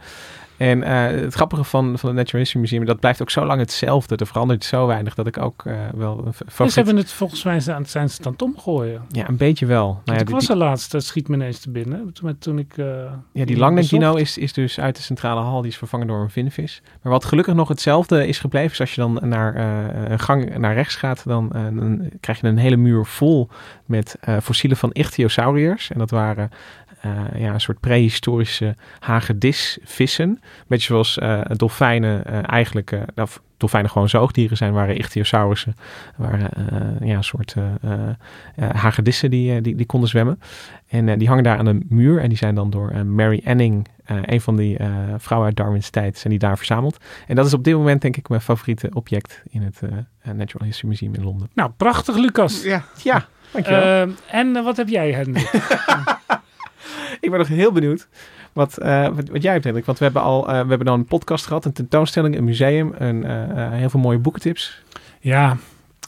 En uh, het grappige van, van het Natural History Museum, dat blijft ook zo lang hetzelfde. Er verandert zo weinig dat ik ook uh, wel... Een dus ze hebben het volgens mij aan het zijn ze het aan het omgooien. Ja, een beetje wel. Nou ja, ik was die, er laatst, dat schiet me ineens te binnen. Toen, toen ik... Uh, ja, die dino is, is dus uit de centrale hal, die is vervangen door een vinvis. Maar wat gelukkig nog hetzelfde is gebleven, is als je dan naar een gang naar rechts gaat, dan, dan, krijg je een hele muur vol met fossielen van ichthyosauriërs. En dat waren ja, een soort prehistorische hagedisvissen. Beetje zoals uh, dolfijnen uh, eigenlijk, of dolfijnen gewoon zoogdieren zijn, waren ichthyosaurussen, waren ja, een soort hagedissen die, die, die konden zwemmen. En die hangen daar aan een muur en die zijn dan door Mary Anning, een van die vrouwen uit Darwin's tijd, zijn die daar verzameld. En dat is op dit moment denk ik mijn favoriete object in het Natural History Museum in Londen. Nou, prachtig Lucas. Ja, ja dankjewel. en wat heb jij Hendrik? *laughs* *laughs* ik ben nog heel benieuwd wat, uh, wat, wat, jij hebt, Hendrik. Want we hebben al uh, we hebben dan een podcast gehad, een tentoonstelling, een museum, een, uh, heel veel mooie boekentips. Ja,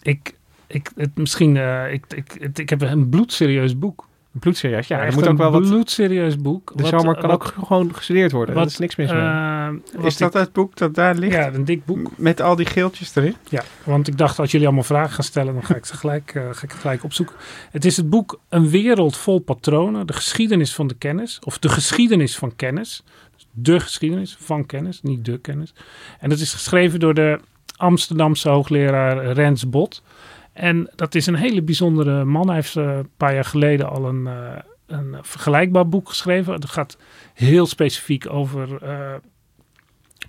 ik, ik, het, misschien, ik, ik, het, ik heb een bloedserieus boek. Een bloedserieus, ja. Er moet ook wel een wat... bloedserieus boek. De zomer kan ook gewoon gestudeerd worden. Wat, dat is niks mis mee. Uh, is dat ik, het boek dat daar ligt? Ja, een dik boek. Met al die geeltjes erin? Ja, want ik dacht als jullie allemaal vragen gaan stellen, dan ga ik ze gelijk, uh, ga ik het gelijk opzoeken. Het is het boek Een wereld vol patronen, de geschiedenis van de kennis. Of de geschiedenis van kennis. De geschiedenis van kennis, niet de kennis. En dat is geschreven door de Amsterdamse hoogleraar Rens Bot. En dat is een hele bijzondere man. Hij heeft uh, een paar jaar geleden al een, uh, een vergelijkbaar boek geschreven. Dat gaat heel specifiek over uh,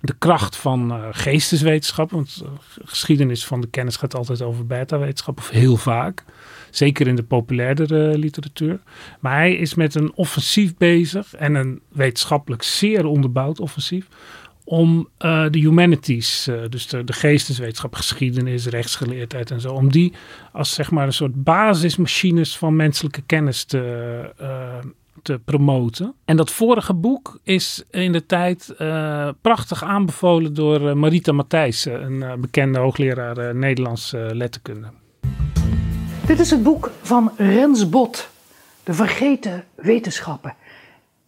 de kracht van geesteswetenschap. Want geschiedenis van de kennis gaat altijd over beta-wetenschap, of heel vaak. Zeker in de populairdere literatuur. Maar hij is met een offensief bezig en een wetenschappelijk zeer onderbouwd offensief om uh, de humanities, uh, dus de, geesteswetenschap, geschiedenis, rechtsgeleerdheid en zo, om die als zeg maar een soort basismachines van menselijke kennis te, uh, te promoten. En dat vorige boek is in de tijd prachtig aanbevolen door Marita Matthijssen, een bekende hoogleraar Nederlandse letterkunde. Dit is het boek van Rens Bot, De Vergeten Wetenschappen.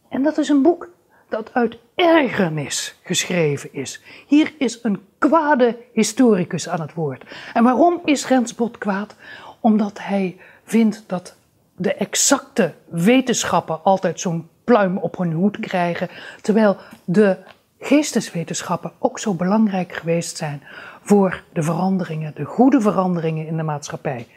En dat is een boek dat uit ergernis geschreven is. Hier is een kwade historicus aan het woord. En waarom is Rensbot kwaad? Omdat hij vindt dat de exacte wetenschappen altijd zo'n pluim op hun hoed krijgen, terwijl de geesteswetenschappen ook zo belangrijk geweest zijn voor de veranderingen, de goede veranderingen in de maatschappij.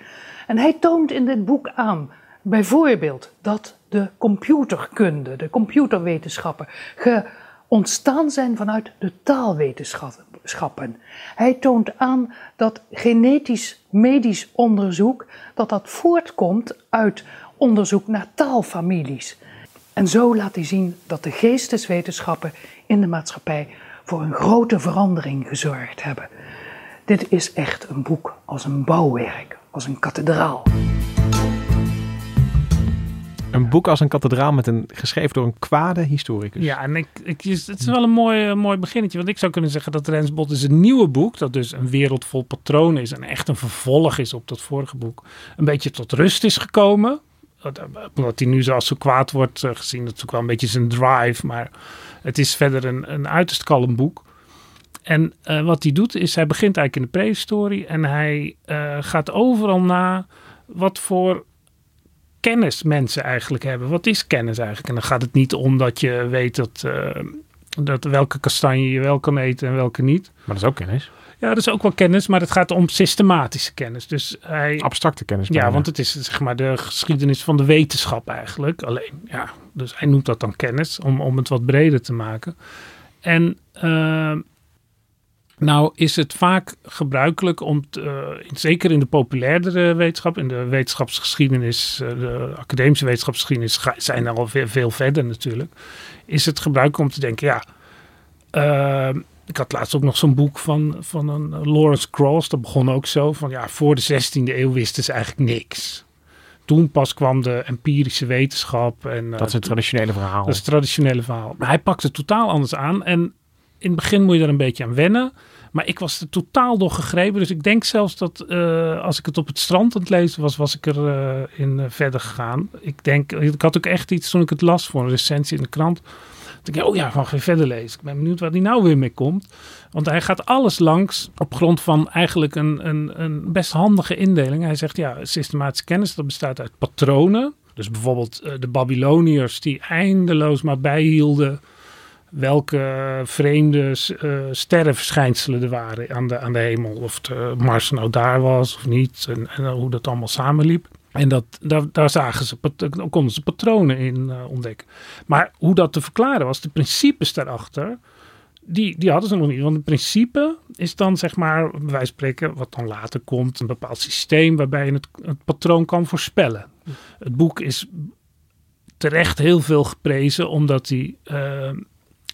En hij toont in dit boek aan, bijvoorbeeld, dat de computerkunde, de computerwetenschappen, ge ontstaan zijn vanuit de taalwetenschappen. Hij toont aan dat genetisch medisch onderzoek dat dat voortkomt uit onderzoek naar taalfamilies. En zo laat hij zien dat de geesteswetenschappen in de maatschappij voor een grote verandering gezorgd hebben. Dit is echt een boek als een bouwwerk, als een kathedraal. Een boek als een kathedraal met een, geschreven door een kwade historicus. Ja, en ik, ik, het is wel een mooi, een mooi beginnetje. Want ik zou kunnen zeggen dat Rens Bot is een nieuwe boek. Dat dus een wereld vol patronen is. En echt een vervolg is op dat vorige boek. Een beetje tot rust is gekomen. Omdat hij nu zoals zo kwaad wordt eh, gezien. Dat is ook wel een beetje zijn drive. Maar het is verder een, een uiterst kalm boek. En eh, wat hij doet is, hij begint eigenlijk in de prehistorie. En hij eh, gaat overal na wat voor kennis mensen eigenlijk hebben. Wat is kennis eigenlijk? En dan gaat het niet om dat je weet dat, uh, dat welke kastanje je wel kan eten en welke niet. Maar dat is ook kennis. Ja, dat is ook wel kennis, maar het gaat om systematische kennis. Dus hij, Abstracte kennis. Ja, want het is zeg maar de geschiedenis van de wetenschap eigenlijk. Alleen, ja, dus hij noemt dat dan kennis, om, om het wat breder te maken. En uh, nou is het vaak gebruikelijk om, te, uh, zeker in de populairdere wetenschap, in de wetenschapsgeschiedenis, uh, de academische wetenschapsgeschiedenis zijn er al veel, veel verder natuurlijk, is het gebruikelijk om te denken, ja, uh, ik had laatst ook nog zo'n boek van, van een Lawrence Cross, dat begon ook zo, van ja, voor de 16e eeuw wisten ze eigenlijk niks. Toen pas kwam de empirische wetenschap. En, dat is het traditionele verhaal. Dat is het traditionele verhaal. Maar hij pakt het totaal anders aan. En in het begin moet je er een beetje aan wennen. Maar ik was er totaal door gegrepen. Dus ik denk zelfs dat uh, als ik het op het strand aan het lezen was, was ik er uh, in uh, verder gegaan. Ik denk, ik had ook echt iets toen ik het las voor een recensie in de krant. Dat ik, oh ja, van geen verder lezen. Ik ben benieuwd waar die nou weer mee komt. Want hij gaat alles langs op grond van eigenlijk een, een, een best handige indeling. Hij zegt, ja, systematische kennis, dat bestaat uit patronen. Dus bijvoorbeeld de Babyloniërs die eindeloos maar bijhielden welke vreemde uh, sterrenverschijnselen er waren aan de, aan de hemel. Of de Mars nou daar was of niet. En, hoe dat allemaal samenliep. En dat, daar, daar zagen ze, konden ze patronen in uh, ontdekken. Maar hoe dat te verklaren was, de principes daarachter, die, die hadden ze nog niet. Want het principe is dan, zeg maar, van spreken, wat dan later komt, een bepaald systeem waarbij je het, patroon kan voorspellen. Het boek is terecht heel veel geprezen, omdat hij.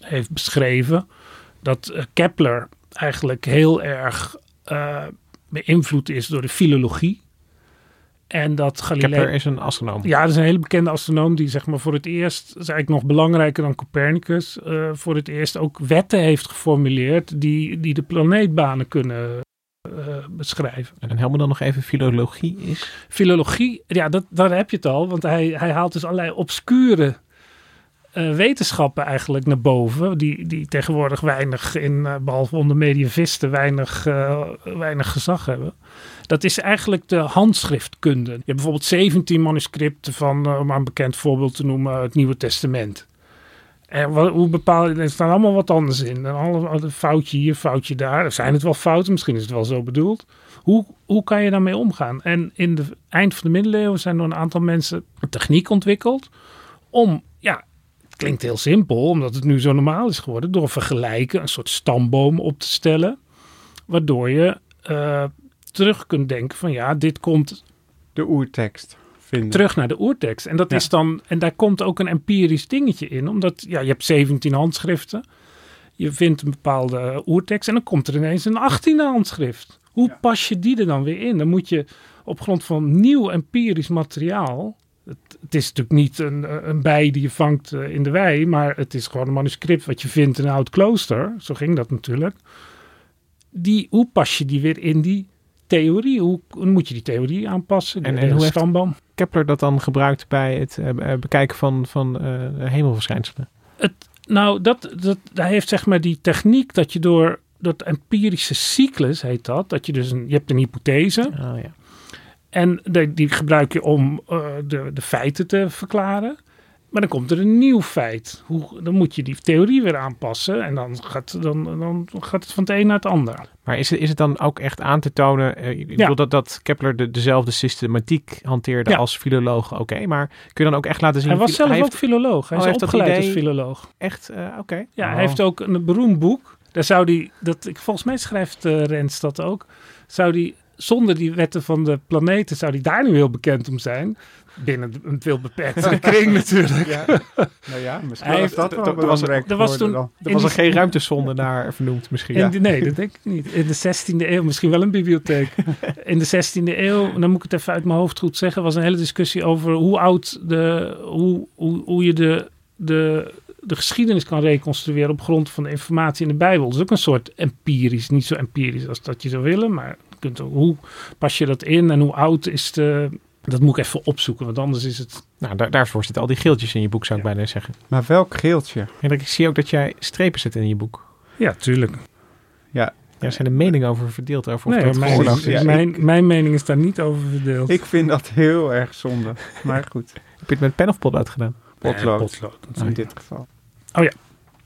Heeft beschreven dat uh, Kepler eigenlijk heel erg uh, beïnvloed is door de filologie. En dat Galilei... Kepler is een astronoom. Ja, dat is een hele bekende astronoom die zeg maar voor het eerst, dat is eigenlijk nog belangrijker dan Copernicus, uh, voor het eerst ook wetten heeft geformuleerd die, die de planeetbanen kunnen beschrijven. En helemaal dan nog even filologie is? Filologie, ja, dat, daar heb je het al, want hij, hij haalt dus allerlei obscure uh, wetenschappen eigenlijk naar boven. Die, die tegenwoordig weinig, in, uh, behalve onder medievisten, weinig, uh, weinig gezag hebben. Dat is eigenlijk de handschriftkunde. Je hebt bijvoorbeeld 17 manuscripten van, om een bekend voorbeeld te noemen, het Nieuwe Testament. En wat, hoe bepaal je, er staan allemaal wat anders in. En alle, foutje hier, foutje daar. Zijn het wel fouten? Misschien is het wel zo bedoeld. Hoe, hoe kan je daarmee omgaan? En in de eind van de middeleeuwen zijn door een aantal mensen een techniek ontwikkeld om klinkt heel simpel, omdat het nu zo normaal is geworden, door vergelijken een soort stamboom op te stellen, waardoor je uh, terug kunt denken van ja, dit komt... De oertekst. Vinden. Terug naar de oertekst. En dat ja. is dan, en daar komt ook een empirisch dingetje in, omdat ja, je hebt 17 handschriften, je vindt een bepaalde oertekst en dan komt er ineens een 18e handschrift. Hoe ja. pas je die er dan weer in? Dan moet je op grond van nieuw empirisch materiaal het, is natuurlijk niet een, een bij die je vangt in de wei, maar het is gewoon een manuscript wat je vindt in een oud klooster. Zo ging dat natuurlijk. Die, hoe pas je die weer in die theorie? Hoe, hoe moet je die theorie aanpassen? En, en hoe heeft Kepler dat dan gebruikt bij het uh, bekijken van, van uh, hemelverschijnselen? Het, nou, dat, dat, hij heeft zeg maar die techniek dat je door dat empirische cyclus heet dat, dat je dus een, je hebt een hypothese. Oh, ja. En de, die gebruik je om uh, de, de feiten te verklaren. Maar dan komt er een nieuw feit. Hoe, dan moet je die theorie weer aanpassen. En dan gaat, dan, dan gaat het van het een naar het ander. Maar is het, is het dan ook echt aan te tonen? Uh, ik ja. bedoel dat, dat Kepler de, dezelfde systematiek hanteerde ja. als filoloog. Oké, okay, maar kun je dan ook echt laten zien... Hij was zelf hij ook heeft, filoloog. Hij oh, is opgeleid als filoloog. Echt? Uh, Oké. Okay. Ja, oh. hij heeft ook een beroemd boek. Daar zou die, dat, volgens mij schrijft Rens dat ook. Zou die zonder die wetten van de planeten zou die daar nu heel bekend om zijn. Binnen een veel beperktere *laughs* kring natuurlijk. Ja. Nou ja, misschien Hij was heeft- dat wel er was, belangrijk er was geworden toen- dan. er was er die- geen ruimtesonde naar vernoemd misschien. De- nee, dat denk ik niet. In de 16e eeuw, misschien wel een bibliotheek. *laughs* In de 16e eeuw, dan moet ik het even uit mijn hoofd goed zeggen, was een hele discussie over hoe oud de, hoe, hoe, hoe je de, de, de geschiedenis kan reconstrueren op grond van de informatie in de Bijbel. Dat is ook een soort empirisch, niet zo empirisch als dat je zou willen, maar kunt hoe pas je dat in en hoe oud is de. Dat moet ik even opzoeken, want anders is het. Nou, daar, daarvoor zitten al die geeltjes in je boek, zou ik bijna zeggen. Maar welk geeltje? Hendrik, ik zie ook dat jij strepen zet in je boek. Ja, tuurlijk. Ja, Daar zijn de meningen over verdeeld. Over of Nee, dat mijn, is. Ja, mijn, mijn mening is daar niet over verdeeld. ik vind dat heel erg zonde. Maar goed, Heb je het met pen of potlood gedaan? potlood Nee, potlood, in dit geval.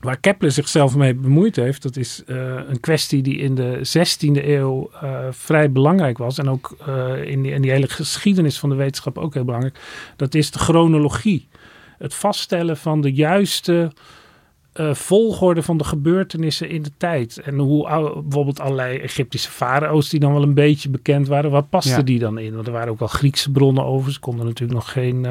Waar Kepler zichzelf mee bemoeid heeft, dat is eh, een kwestie die in de 16e eeuw eh, vrij belangrijk was. En ook eh, in, die, in die hele geschiedenis van de wetenschap ook heel belangrijk. Dat is de chronologie. Het vaststellen van de juiste volgorde van de gebeurtenissen in de tijd. En hoe bijvoorbeeld allerlei Egyptische farao's die dan wel een beetje bekend waren. Waar paste Ja. die dan in? Want er waren ook wel Griekse bronnen over. Ze konden natuurlijk nog geen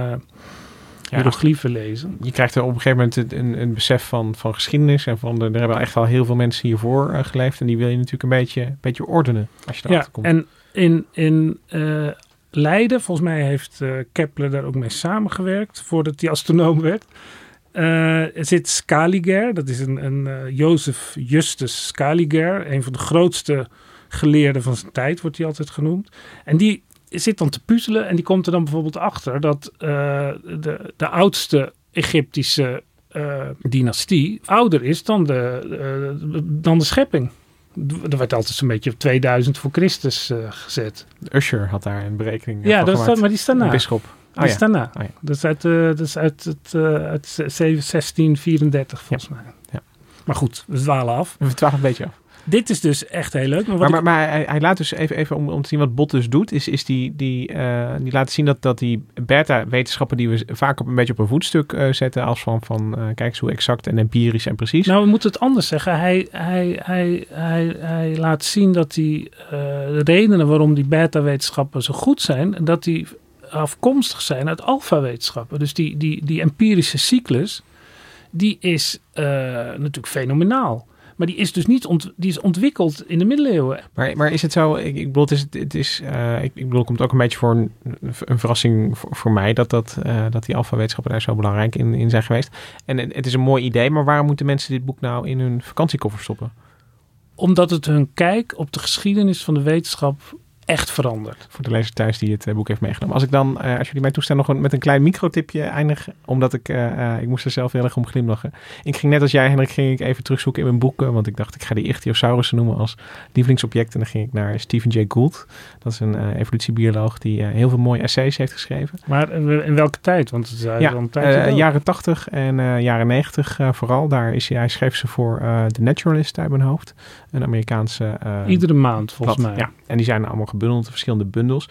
hieroglyphen lezen. Je krijgt er op een gegeven moment een, een, een besef van, van geschiedenis. En van de, er hebben echt al heel veel mensen hiervoor eh, geleefd. En die wil je natuurlijk een beetje, een beetje ordenen als je Ja, erachter komt. en in, in eh, Leiden, volgens mij heeft eh, Kepler daar ook mee samengewerkt voordat hij astronoom werd. Er zit Scaliger, dat is een, een Jozef Justus Scaliger, een van de grootste geleerden van zijn tijd, wordt hij altijd genoemd. En die zit dan te puzzelen en die komt er dan bijvoorbeeld achter dat eh, de, de oudste Egyptische eh, dynastie ouder is dan de, eh, dan de schepping. Er werd altijd zo'n beetje op 2000 voor Christus gezet. Usher had daar een berekening Ja, van dat gemaakt. maar die staat na. bisschop. Die Oh ja. is daarna. Oh ja. Dat is uit, dat is uit, het, eh, uit 1634 volgens mij. Ja. Maar goed, we dwalen af. We dwalen een beetje af. Dit is dus echt heel leuk. Maar, Maar, ik- maar, maar hij, hij laat dus even, even om, om te zien wat Bot dus doet, is, is die, die, eh, die laat zien dat, dat die beta-wetenschappen die we vaak op een beetje op een voetstuk eh, zetten, als van, van eh, kijk eens hoe exact en empirisch en precies. Nou, we moeten het anders zeggen. Hij, hij, hij, hij, hij laat zien dat die redenen waarom die beta-wetenschappen zo goed zijn, dat die afkomstig zijn uit alfa-wetenschappen. Dus die, die, die empirische cyclus, die is natuurlijk fenomenaal. Maar die is dus niet ont, die is ontwikkeld in de middeleeuwen. Maar, maar is het zo, ik, ik bedoel, het is, het is eh, ik, ik bedoel, het komt ook een beetje voor een, een verrassing voor, voor mij dat, dat, eh, dat die alfa-wetenschappen daar zo belangrijk in, in zijn geweest. En het, het is een mooi idee, maar waarom moeten mensen dit boek nou in hun vakantiekoffer stoppen? Omdat het hun kijk op de geschiedenis van de wetenschap echt verandert. Voor de lezer thuis die het eh, boek heeft meegenomen. Als ik dan, eh, als jullie mij toestaan, nog een, met een klein microtipje eindig. Omdat ik, eh, eh, ik moest er zelf heel erg om glimlachen. Ik ging net als jij, Hendrik, ging ik even terugzoeken in mijn boeken. Want ik dacht, ik ga die ichthyosaurussen noemen als lievelingsobject. En dan ging ik naar Stephen Jay Gould. Dat is een eh, evolutiebioloog die eh, heel veel mooie essays heeft geschreven. Maar in welke tijd? Want het is Ja, een dood. jaren 80 en eh, jaren 90 eh, vooral. Daar is hij, hij schreef ze voor eh The Naturalist uit mijn hoofd. Een Amerikaanse... eh, Iedere maand volgens mij. Ja, en die zijn allemaal gebundeld verschillende bundels.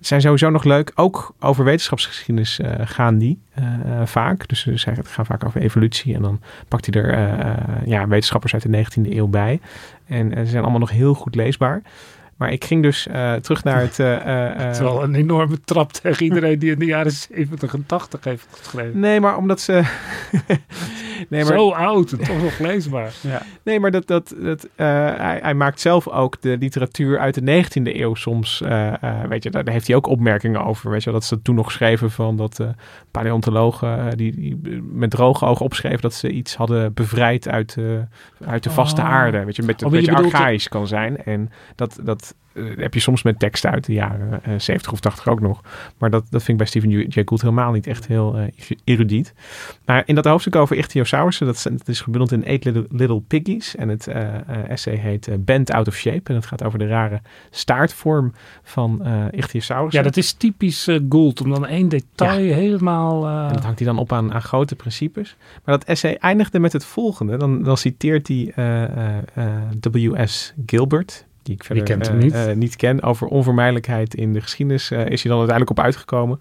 Zijn sowieso nog leuk. Ook over wetenschapsgeschiedenis eh, gaan die eh, vaak. Dus het gaat vaak over evolutie. En dan pakt hij er eh, ja, wetenschappers uit de 19e eeuw bij. En ze zijn allemaal nog heel goed leesbaar. Maar ik ging dus eh, terug naar het... eh, eh, *laughs* Het is wel een enorme trap tegen *laughs* iedereen die in de jaren 70 en 80 heeft geschreven. Nee, maar omdat ze... *laughs* nee, maar... Zo oud en toch nog leesbaar. Ja. Nee, maar dat, dat, dat, hij, hij maakt zelf ook de literatuur uit de 19e eeuw soms. weet je, daar, heeft hij ook opmerkingen over. Weet je, dat ze toen nog schreven van dat paleontologen eh, die, die met droge ogen opschreven dat ze iets hadden bevrijd uit, eh, uit de vaste Oh. aarde. Weet je, met, Oh, een beetje archaïs kan zijn. En dat, dat heb je soms met teksten uit de jaren eh, 70 of 80 ook nog. Maar dat, dat vind ik bij Stephen J. Gould helemaal niet echt heel eh, erudiet. Maar in dat hoofdstuk over ichthyosaurussen, dat, is- dat is gebundeld in Eight Little, Little Piggies. En het eh, eh, essay heet eh, Bent Out of Shape. En het gaat over de rare staartvorm van eh ichthyosaurussen. Ja, dat is typisch eh, Gould, om dan één detail helemaal... eh, En dat hangt hij dan op aan, aan grote principes. Maar dat essay eindigde met het volgende. Dan, dan citeert hij eh, eh, eh, W.S. Gilbert, die ik verder eh, niet? eh, niet ken. Over onvermijdelijkheid in de geschiedenis eh, is hij dan uiteindelijk op uitgekomen.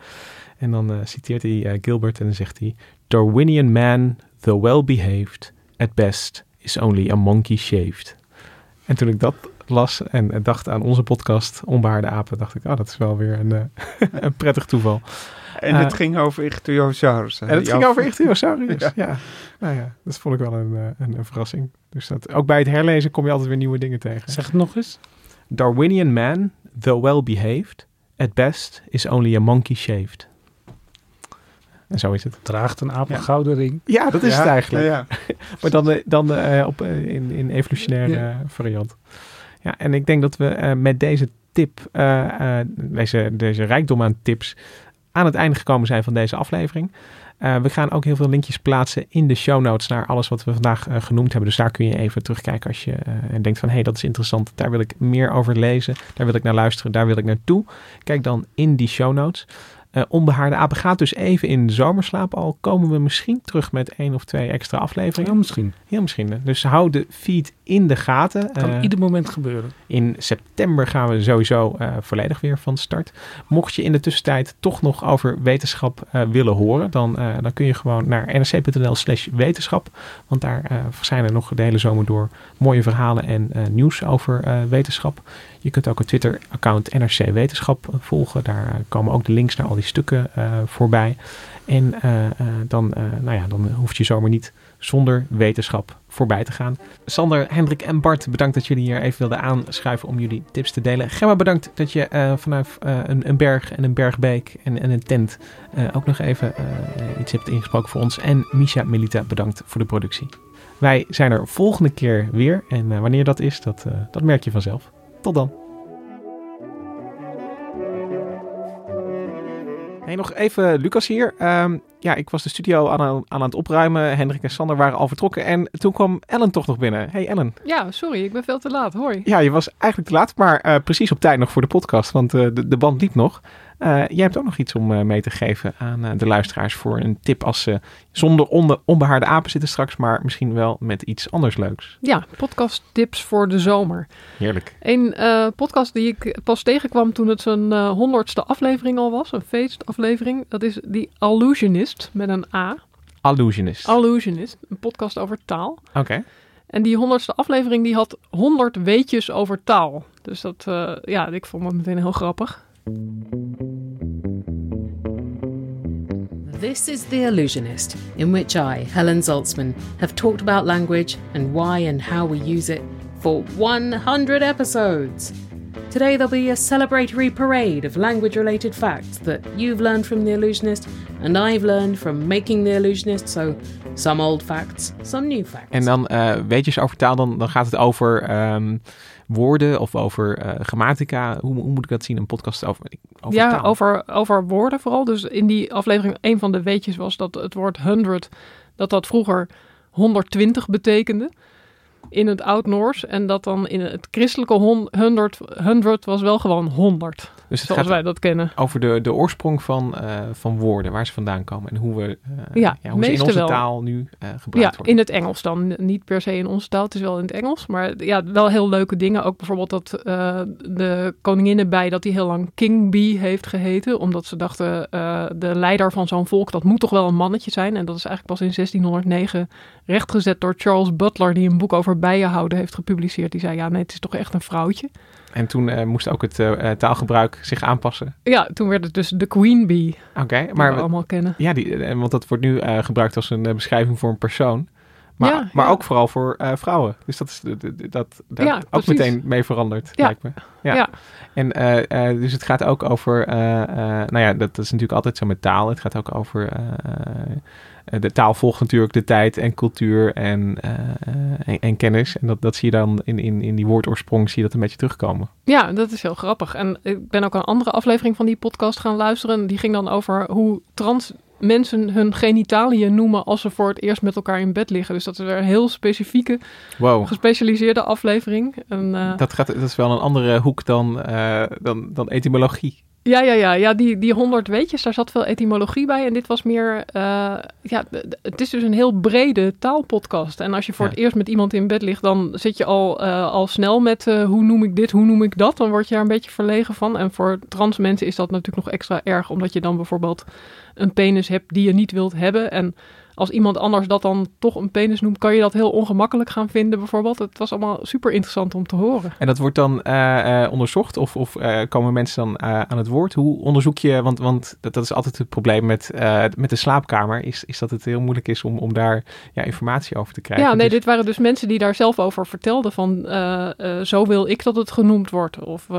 En dan citeert hij Gilbert en dan zegt hij... Darwinian man, though well behaved, at best is only a monkey shaved. En toen ik dat las en dacht aan onze podcast Onbehaarde Apen, dacht ik, oh, dat is wel weer een, eh, *laughs* een prettig toeval. En het ging over Ichthyosaurus. En het ging over Ichthyosaurus, *laughs* ja. ja. Nou ja, dat vond ik wel een, een, een, verrassing. Dus dat, ook bij het herlezen kom je altijd weer nieuwe dingen tegen. Zeg het nog eens. Darwinian man, though well behaved, at best is only a monkey shaved. En zo is het. Draagt een aap een gouden ring. Ja, dat is het eigenlijk. Ja, *laughs* maar dan, dan uh, op, in, in evolutionaire variant. Ja, en ik denk dat we uh, met deze tip, deze, deze rijkdom aan tips, aan het einde gekomen zijn van deze aflevering. we gaan ook heel veel linkjes plaatsen in de show notes naar alles wat we vandaag genoemd hebben. Dus daar kun je even terugkijken als je denkt van hé, hey, dat is interessant. Daar wil ik meer over lezen. Daar wil ik naar luisteren. Daar wil ik naartoe. Kijk dan in die show notes. Onbehaarde apen gaat dus even in zomerslaap. Al komen we misschien terug met één of twee extra afleveringen. Heel misschien. Heel misschien. Dus hou de feed in de gaten. Kan uh, ieder moment gebeuren. In september gaan we sowieso uh, volledig weer van start. Mocht je in de tussentijd toch nog over wetenschap willen horen, dan, dan kun je gewoon naar nrc.nl slash wetenschap. Want daar zijn er nog de hele zomer door mooie verhalen en nieuws over wetenschap. Je kunt ook het Twitter-account NRC Wetenschap volgen. Daar komen ook de links naar al die stukken voorbij. En dan, nou ja, dan hoef je zomaar niet zonder wetenschap voorbij te gaan. Sander, Hendrik en Bart, bedankt dat jullie hier even wilden aanschuiven om jullie tips te delen. Gemma, bedankt dat je uh, vanaf uh, een, een, berg en een bergbeek en, en een tent uh, ook nog even iets hebt ingesproken voor ons. En Misha Melita, bedankt voor de productie. Wij zijn er volgende keer weer en wanneer dat is, dat, dat merk je vanzelf. Tot dan. Hey, nog even Lucas hier. Um, ja, ik was de studio aan, aan het opruimen. Hendrik en Sander waren al vertrokken. En toen kwam Ellen toch nog binnen. Hey Ellen. Ja, sorry, ik ben veel te laat. Hoi. Ja, je was eigenlijk te laat, maar uh, precies op tijd nog voor de podcast. Want uh, de, de band liep nog. Uh, jij hebt ook nog iets om mee te geven aan de luisteraars voor een tip als ze zonder onbe onbehaarde apen zitten straks, maar misschien wel met iets anders leuks. Ja, podcast tips voor de zomer. Heerlijk. Een podcast die ik pas tegenkwam toen het zijn honderdste aflevering al was, een feestaflevering. Dat is die Illusionist met een A. Illusionist. Illusionist, een podcast over taal. Oké. Okay. En die honderdste aflevering die had honderd weetjes over taal. Dus dat, uh, ja, ik vond dat meteen heel grappig. This is The Illusionist, in which I, Helen Zaltzman, have talked about language and why and how we use it for 100 episodes. Today there'll be a celebratory parade of language related facts that you've learned from The Illusionist and I've learned from making The Illusionist. So some old facts, some new facts. En dan uh, weetjes over taal, dan, dan gaat het over um, woorden of over uh, grammatica. Hoe, hoe, moet ik dat zien? Een podcast over, over ja, taal? Over, over woorden vooral. Dus in die aflevering, een van de weetjes was dat het woord 100, dat dat vroeger 120 betekende in het Oud-Noors. En dat dan in het christelijke 100, 100 was wel gewoon 100. Dus het zoals wij dat kennen. Over de, de oorsprong van, uh, van woorden, waar ze vandaan komen en hoe we uh, ja, ja, hoe ze in onze wel. taal nu uh, gebruikt ja, worden. in het Engels dan. Niet per se in onze taal, het is wel in het Engels. Maar ja, wel heel leuke dingen. Ook bijvoorbeeld dat de koningin bij dat hij heel lang King Bee heeft geheten. Omdat ze dachten, de leider van zo'n volk, dat moet toch wel een mannetje zijn. En dat is eigenlijk pas in 1609 rechtgezet door Charles Butler, die een boek over bijenhouden heeft gepubliceerd. Die zei, ja nee, het is toch echt een vrouwtje. En toen uh, moest ook het uh, taalgebruik zich aanpassen. Ja, toen werd het dus de Queen Bee. Oké, okay, maar we allemaal kennen. Ja, die, want dat wordt nu uh, gebruikt als een beschrijving voor een persoon. Maar, ja, maar ja. ook vooral voor vrouwen. Dus dat is dat, daar ja, ook meteen mee veranderd, ja. lijkt me. Ja. ja. En dus het gaat ook over, nou ja, dat, dat, is natuurlijk altijd zo met taal. Het gaat ook over eh, de taal volgt natuurlijk de tijd en cultuur en, uh, en, en, kennis. En dat, dat zie je dan in, in, in die woordoorsprong, zie je dat een beetje terugkomen. Ja, dat is heel grappig. En ik ben ook een andere aflevering van die podcast gaan luisteren. Die ging dan over hoe trans mensen hun genitaliën noemen als ze voor het eerst met elkaar in bed liggen. Dus dat is weer een heel specifieke, wow. gespecialiseerde aflevering. En, uh, dat, gaat, dat is wel een andere hoek dan, uh, dan, dan etymologie. Ja, ja, ja, ja die, die honderd weetjes, daar zat veel etymologie bij. En dit was meer, uh, ja, het is dus een heel brede taalpodcast. En als je voor ja. het eerst met iemand in bed ligt, dan zit je al, uh, al snel met uh, hoe noem ik dit, hoe noem ik dat. Dan word je daar een beetje verlegen van. En voor trans mensen is dat natuurlijk nog extra erg, omdat je dan bijvoorbeeld een penis hebt die je niet wilt hebben. En als iemand anders dat dan toch een penis noemt, kan je dat heel ongemakkelijk gaan vinden bijvoorbeeld. Het was allemaal super interessant om te horen. En dat wordt dan eh, eh, onderzocht of, of eh, komen mensen dan aan het woord? Hoe onderzoek je, want, want dat, dat is altijd het probleem met, met de slaapkamer, is, is dat het heel moeilijk is om, om daar ja, informatie over te krijgen. Ja, nee, Dus- dit waren dus mensen die daar zelf over vertelden van zo wil ik dat het genoemd wordt. Of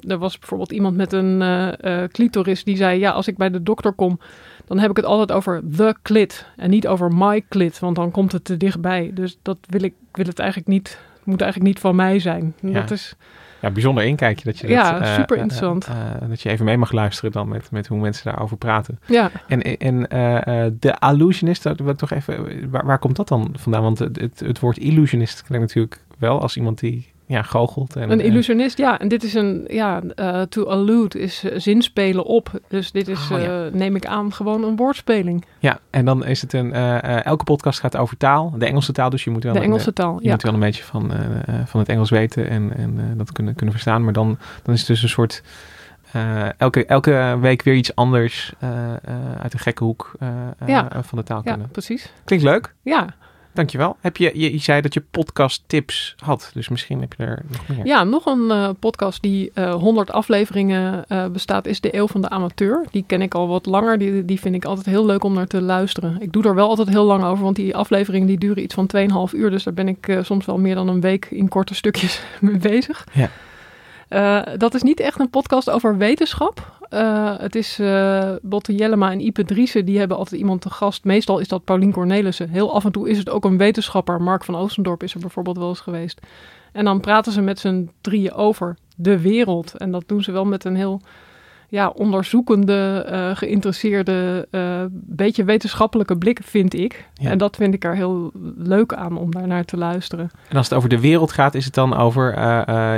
er was bijvoorbeeld iemand met een clitoris die zei, ja, als ik bij de dokter kom, dan heb ik het altijd over the clit en niet over my clit, want dan komt het te dichtbij. Dus dat wil ik, wil het eigenlijk niet, het moet eigenlijk niet van mij zijn. Ja. Dat is, Ja, bijzonder inkijkje dat je dat, Ja, eh, super eh, interessant. eh, eh, dat je even mee mag luisteren dan met, met hoe mensen daarover praten. Ja. En, en de illusionist, dat toch even, waar, waar komt dat dan vandaan? Want het, het, het woord illusionist klinkt natuurlijk wel als iemand die ja, goochelt. En, een en- illusionist, ja. En dit is een, ja, eh, to allude is eh, zinspelen op. Dus dit is, Oh, ja. eh, neem ik aan, gewoon een woordspeling. Ja, en dan is het een. eh, eh, elke podcast gaat over taal, de Engelse taal. Dus je moet wel, De een, Engelse eh, taal, Je ja. moet wel een beetje van, eh, eh, van het Engels weten en, en eh, dat kunnen, kunnen verstaan. Maar dan, dan is het dus een soort. eh, elke, elke week weer iets anders eh, eh, uit een gekke hoek eh, eh, Ja. van de taal Ja, kunnen. precies. Klinkt leuk. Ja. Dankjewel. Heb je, je, je zei dat je podcast tips had, dus misschien heb je er nog meer. Ja, nog een eh, podcast die eh 100 afleveringen eh, bestaat, is De Eeuw van de Amateur. Die ken ik al wat langer. Die, die vind ik altijd heel leuk om naar te luisteren. Ik doe er wel altijd heel lang over, want die afleveringen die duren iets van 2,5 uur. Dus daar ben ik soms wel meer dan een week in korte stukjes *laughs* mee bezig. Ja. Dat is niet echt een podcast over wetenschap. Eh, het is eh Botte Jellema en Ipe Driessen, die hebben altijd iemand te gast. Meestal is dat Paulien Cornelissen. Heel af en toe is het ook een wetenschapper. Mark van Oostendorp is er bijvoorbeeld wel eens geweest. En dan praten ze met z'n drieën over de wereld. En dat doen ze wel met een heel ja, onderzoekende, eh, geïnteresseerde, eh, beetje wetenschappelijke blik, vind ik. Ja. En dat vind ik er heel leuk aan om daar naar te luisteren. En als het over de wereld gaat, is het dan over eh,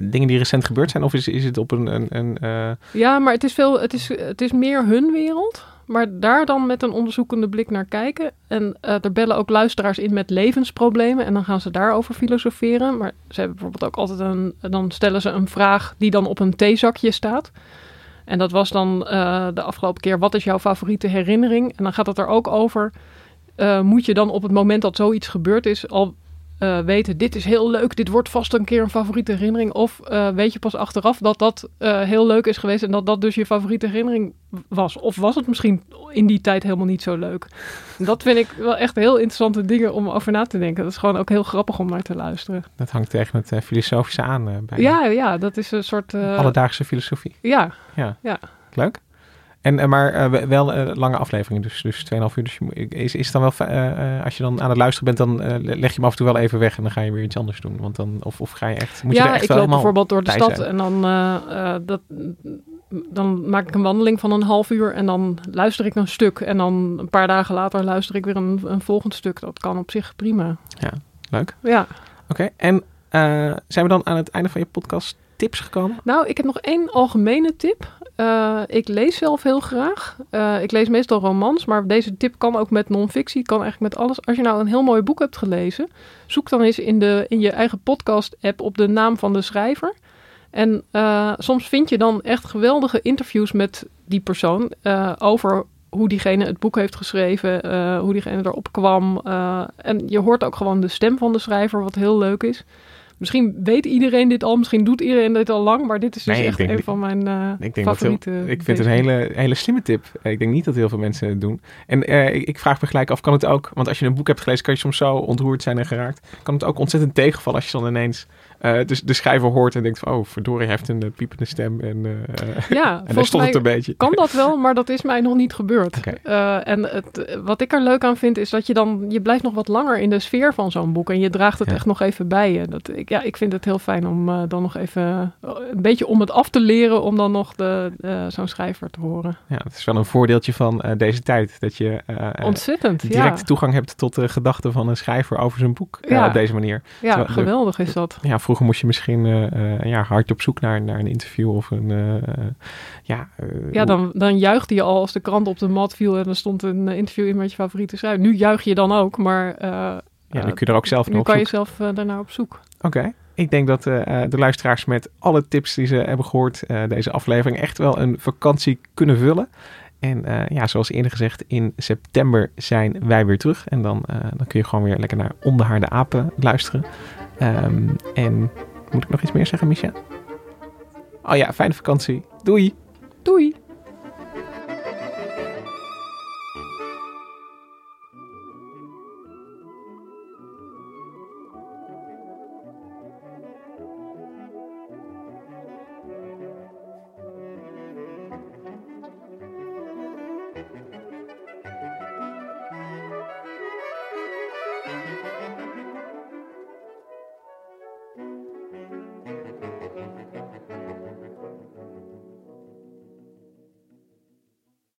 dingen die recent gebeurd zijn? Of is, is het op een. een, een Ja, maar het is, veel, het, is, het is meer hun wereld. Maar daar dan met een onderzoekende blik naar kijken. En er bellen ook luisteraars in met levensproblemen. En dan gaan ze daarover filosoferen. Maar ze hebben bijvoorbeeld ook altijd een. Dan stellen ze een vraag die dan op een theezakje staat. En dat was dan eh, de afgelopen keer: wat is jouw favoriete herinnering? En dan gaat het er ook over. eh, moet je dan op het moment dat zoiets gebeurd is al eh, weten, dit is heel leuk, dit wordt vast een keer een favoriete herinnering. Of eh, weet je pas achteraf dat dat eh, heel leuk is geweest en dat dat dus je favoriete herinnering was. Of was het misschien in die tijd helemaal niet zo leuk. Dat vind ik wel echt heel interessante dingen om over na te denken. Dat is gewoon ook heel grappig om naar te luisteren. dat hangt tegen het eh, filosofische aan. bij Ja, ja, dat is een soort... Alledaagse filosofie. Ja, Ja. ja. Leuk. En, eh, maar eh, we- wel eh, lange afleveringen, dus, dus 2,5 uur. Dus je, is, is het dan wel, eh, als je dan aan het luisteren bent, dan leg je hem af en toe wel even weg en dan ga je weer iets anders doen. Want dan, of, of ga je echt, moet je ja, er echt ik loop bijvoorbeeld door de stad zijn? en dan, dat, dan maak ik een wandeling van een half uur en dan luister ik een stuk. En dan een paar dagen later luister ik weer een, een volgend stuk. Dat kan op zich prima. Ja, leuk. Ja. Oké, en zijn we dan aan het einde van je podcast tips gekomen? Nou, ik heb nog één algemene tip. Eh, ik lees zelf heel graag. Eh, ik lees meestal romans, maar deze tip kan ook met non-fictie, kan eigenlijk met alles. Als je nou een heel mooi boek hebt gelezen, zoek dan eens in, de, in je eigen podcast-app op de naam van de schrijver. En eh, soms vind je dan echt geweldige interviews met die persoon over hoe diegene het boek heeft geschreven, hoe diegene erop kwam. en je hoort ook gewoon de stem van de schrijver, wat heel leuk is. Misschien weet iedereen dit al, misschien doet iedereen dit al lang, maar dit is dus Nee, echt denk een van mijn eh Ik, denk favoriete. heel, ik vind het een hele, hele slimme tip. Ik denk niet dat heel veel mensen het doen. En eh, ik, ik vraag me gelijk af, kan het ook, want als je een boek hebt gelezen, kan je soms zo ontroerd zijn en geraakt. Kan het ook ontzettend tegenvallen als je dan ineens eh, de, de schrijver hoort en denkt van, oh verdorie, hij heeft een eh, piepende stem en, eh *laughs* Ja, en volgens het een beetje. kan dat wel, *laughs* maar dat is mij nog niet gebeurd. En het, wat ik er leuk aan vind, is dat je dan, je blijft nog wat langer in de sfeer van zo'n boek en je draagt het Ja. echt nog even bij je. Dat, ik, ja, ik vind het heel fijn om dan nog even, een beetje om het af te leren, om dan nog de, zo'n schrijver te horen. Ja, het is wel een voordeeltje van deze tijd. Dat je Ontzettend, direct ja. toegang hebt tot de gedachten van een schrijver over zijn boek. Ja. op deze manier. Ja, Terwijl de- geweldig is dat. Ja, vroeger moest je misschien eh, ja, hard op zoek naar, naar een interview of een... eh, ja, Ja, dan, dan juichte je al als de krant op de mat viel en er stond een interview in met je favoriete schrijver. Nu juich je dan ook, maar... Ja, nu eh, kun je er ook zelf Nu naar op kan je zelf daarnaar op zoek. Oké. Ik denk dat de luisteraars met alle tips die ze hebben gehoord, eh, deze aflevering echt wel een vakantie kunnen vullen. En eh, ja, zoals eerder gezegd, in september zijn wij weer terug. En dan, eh, dan kun je gewoon weer lekker naar Om de Harde Apen luisteren. Ehm, en moet ik nog iets meer zeggen, Micha? Oh ja, fijne vakantie. Doei! Doei!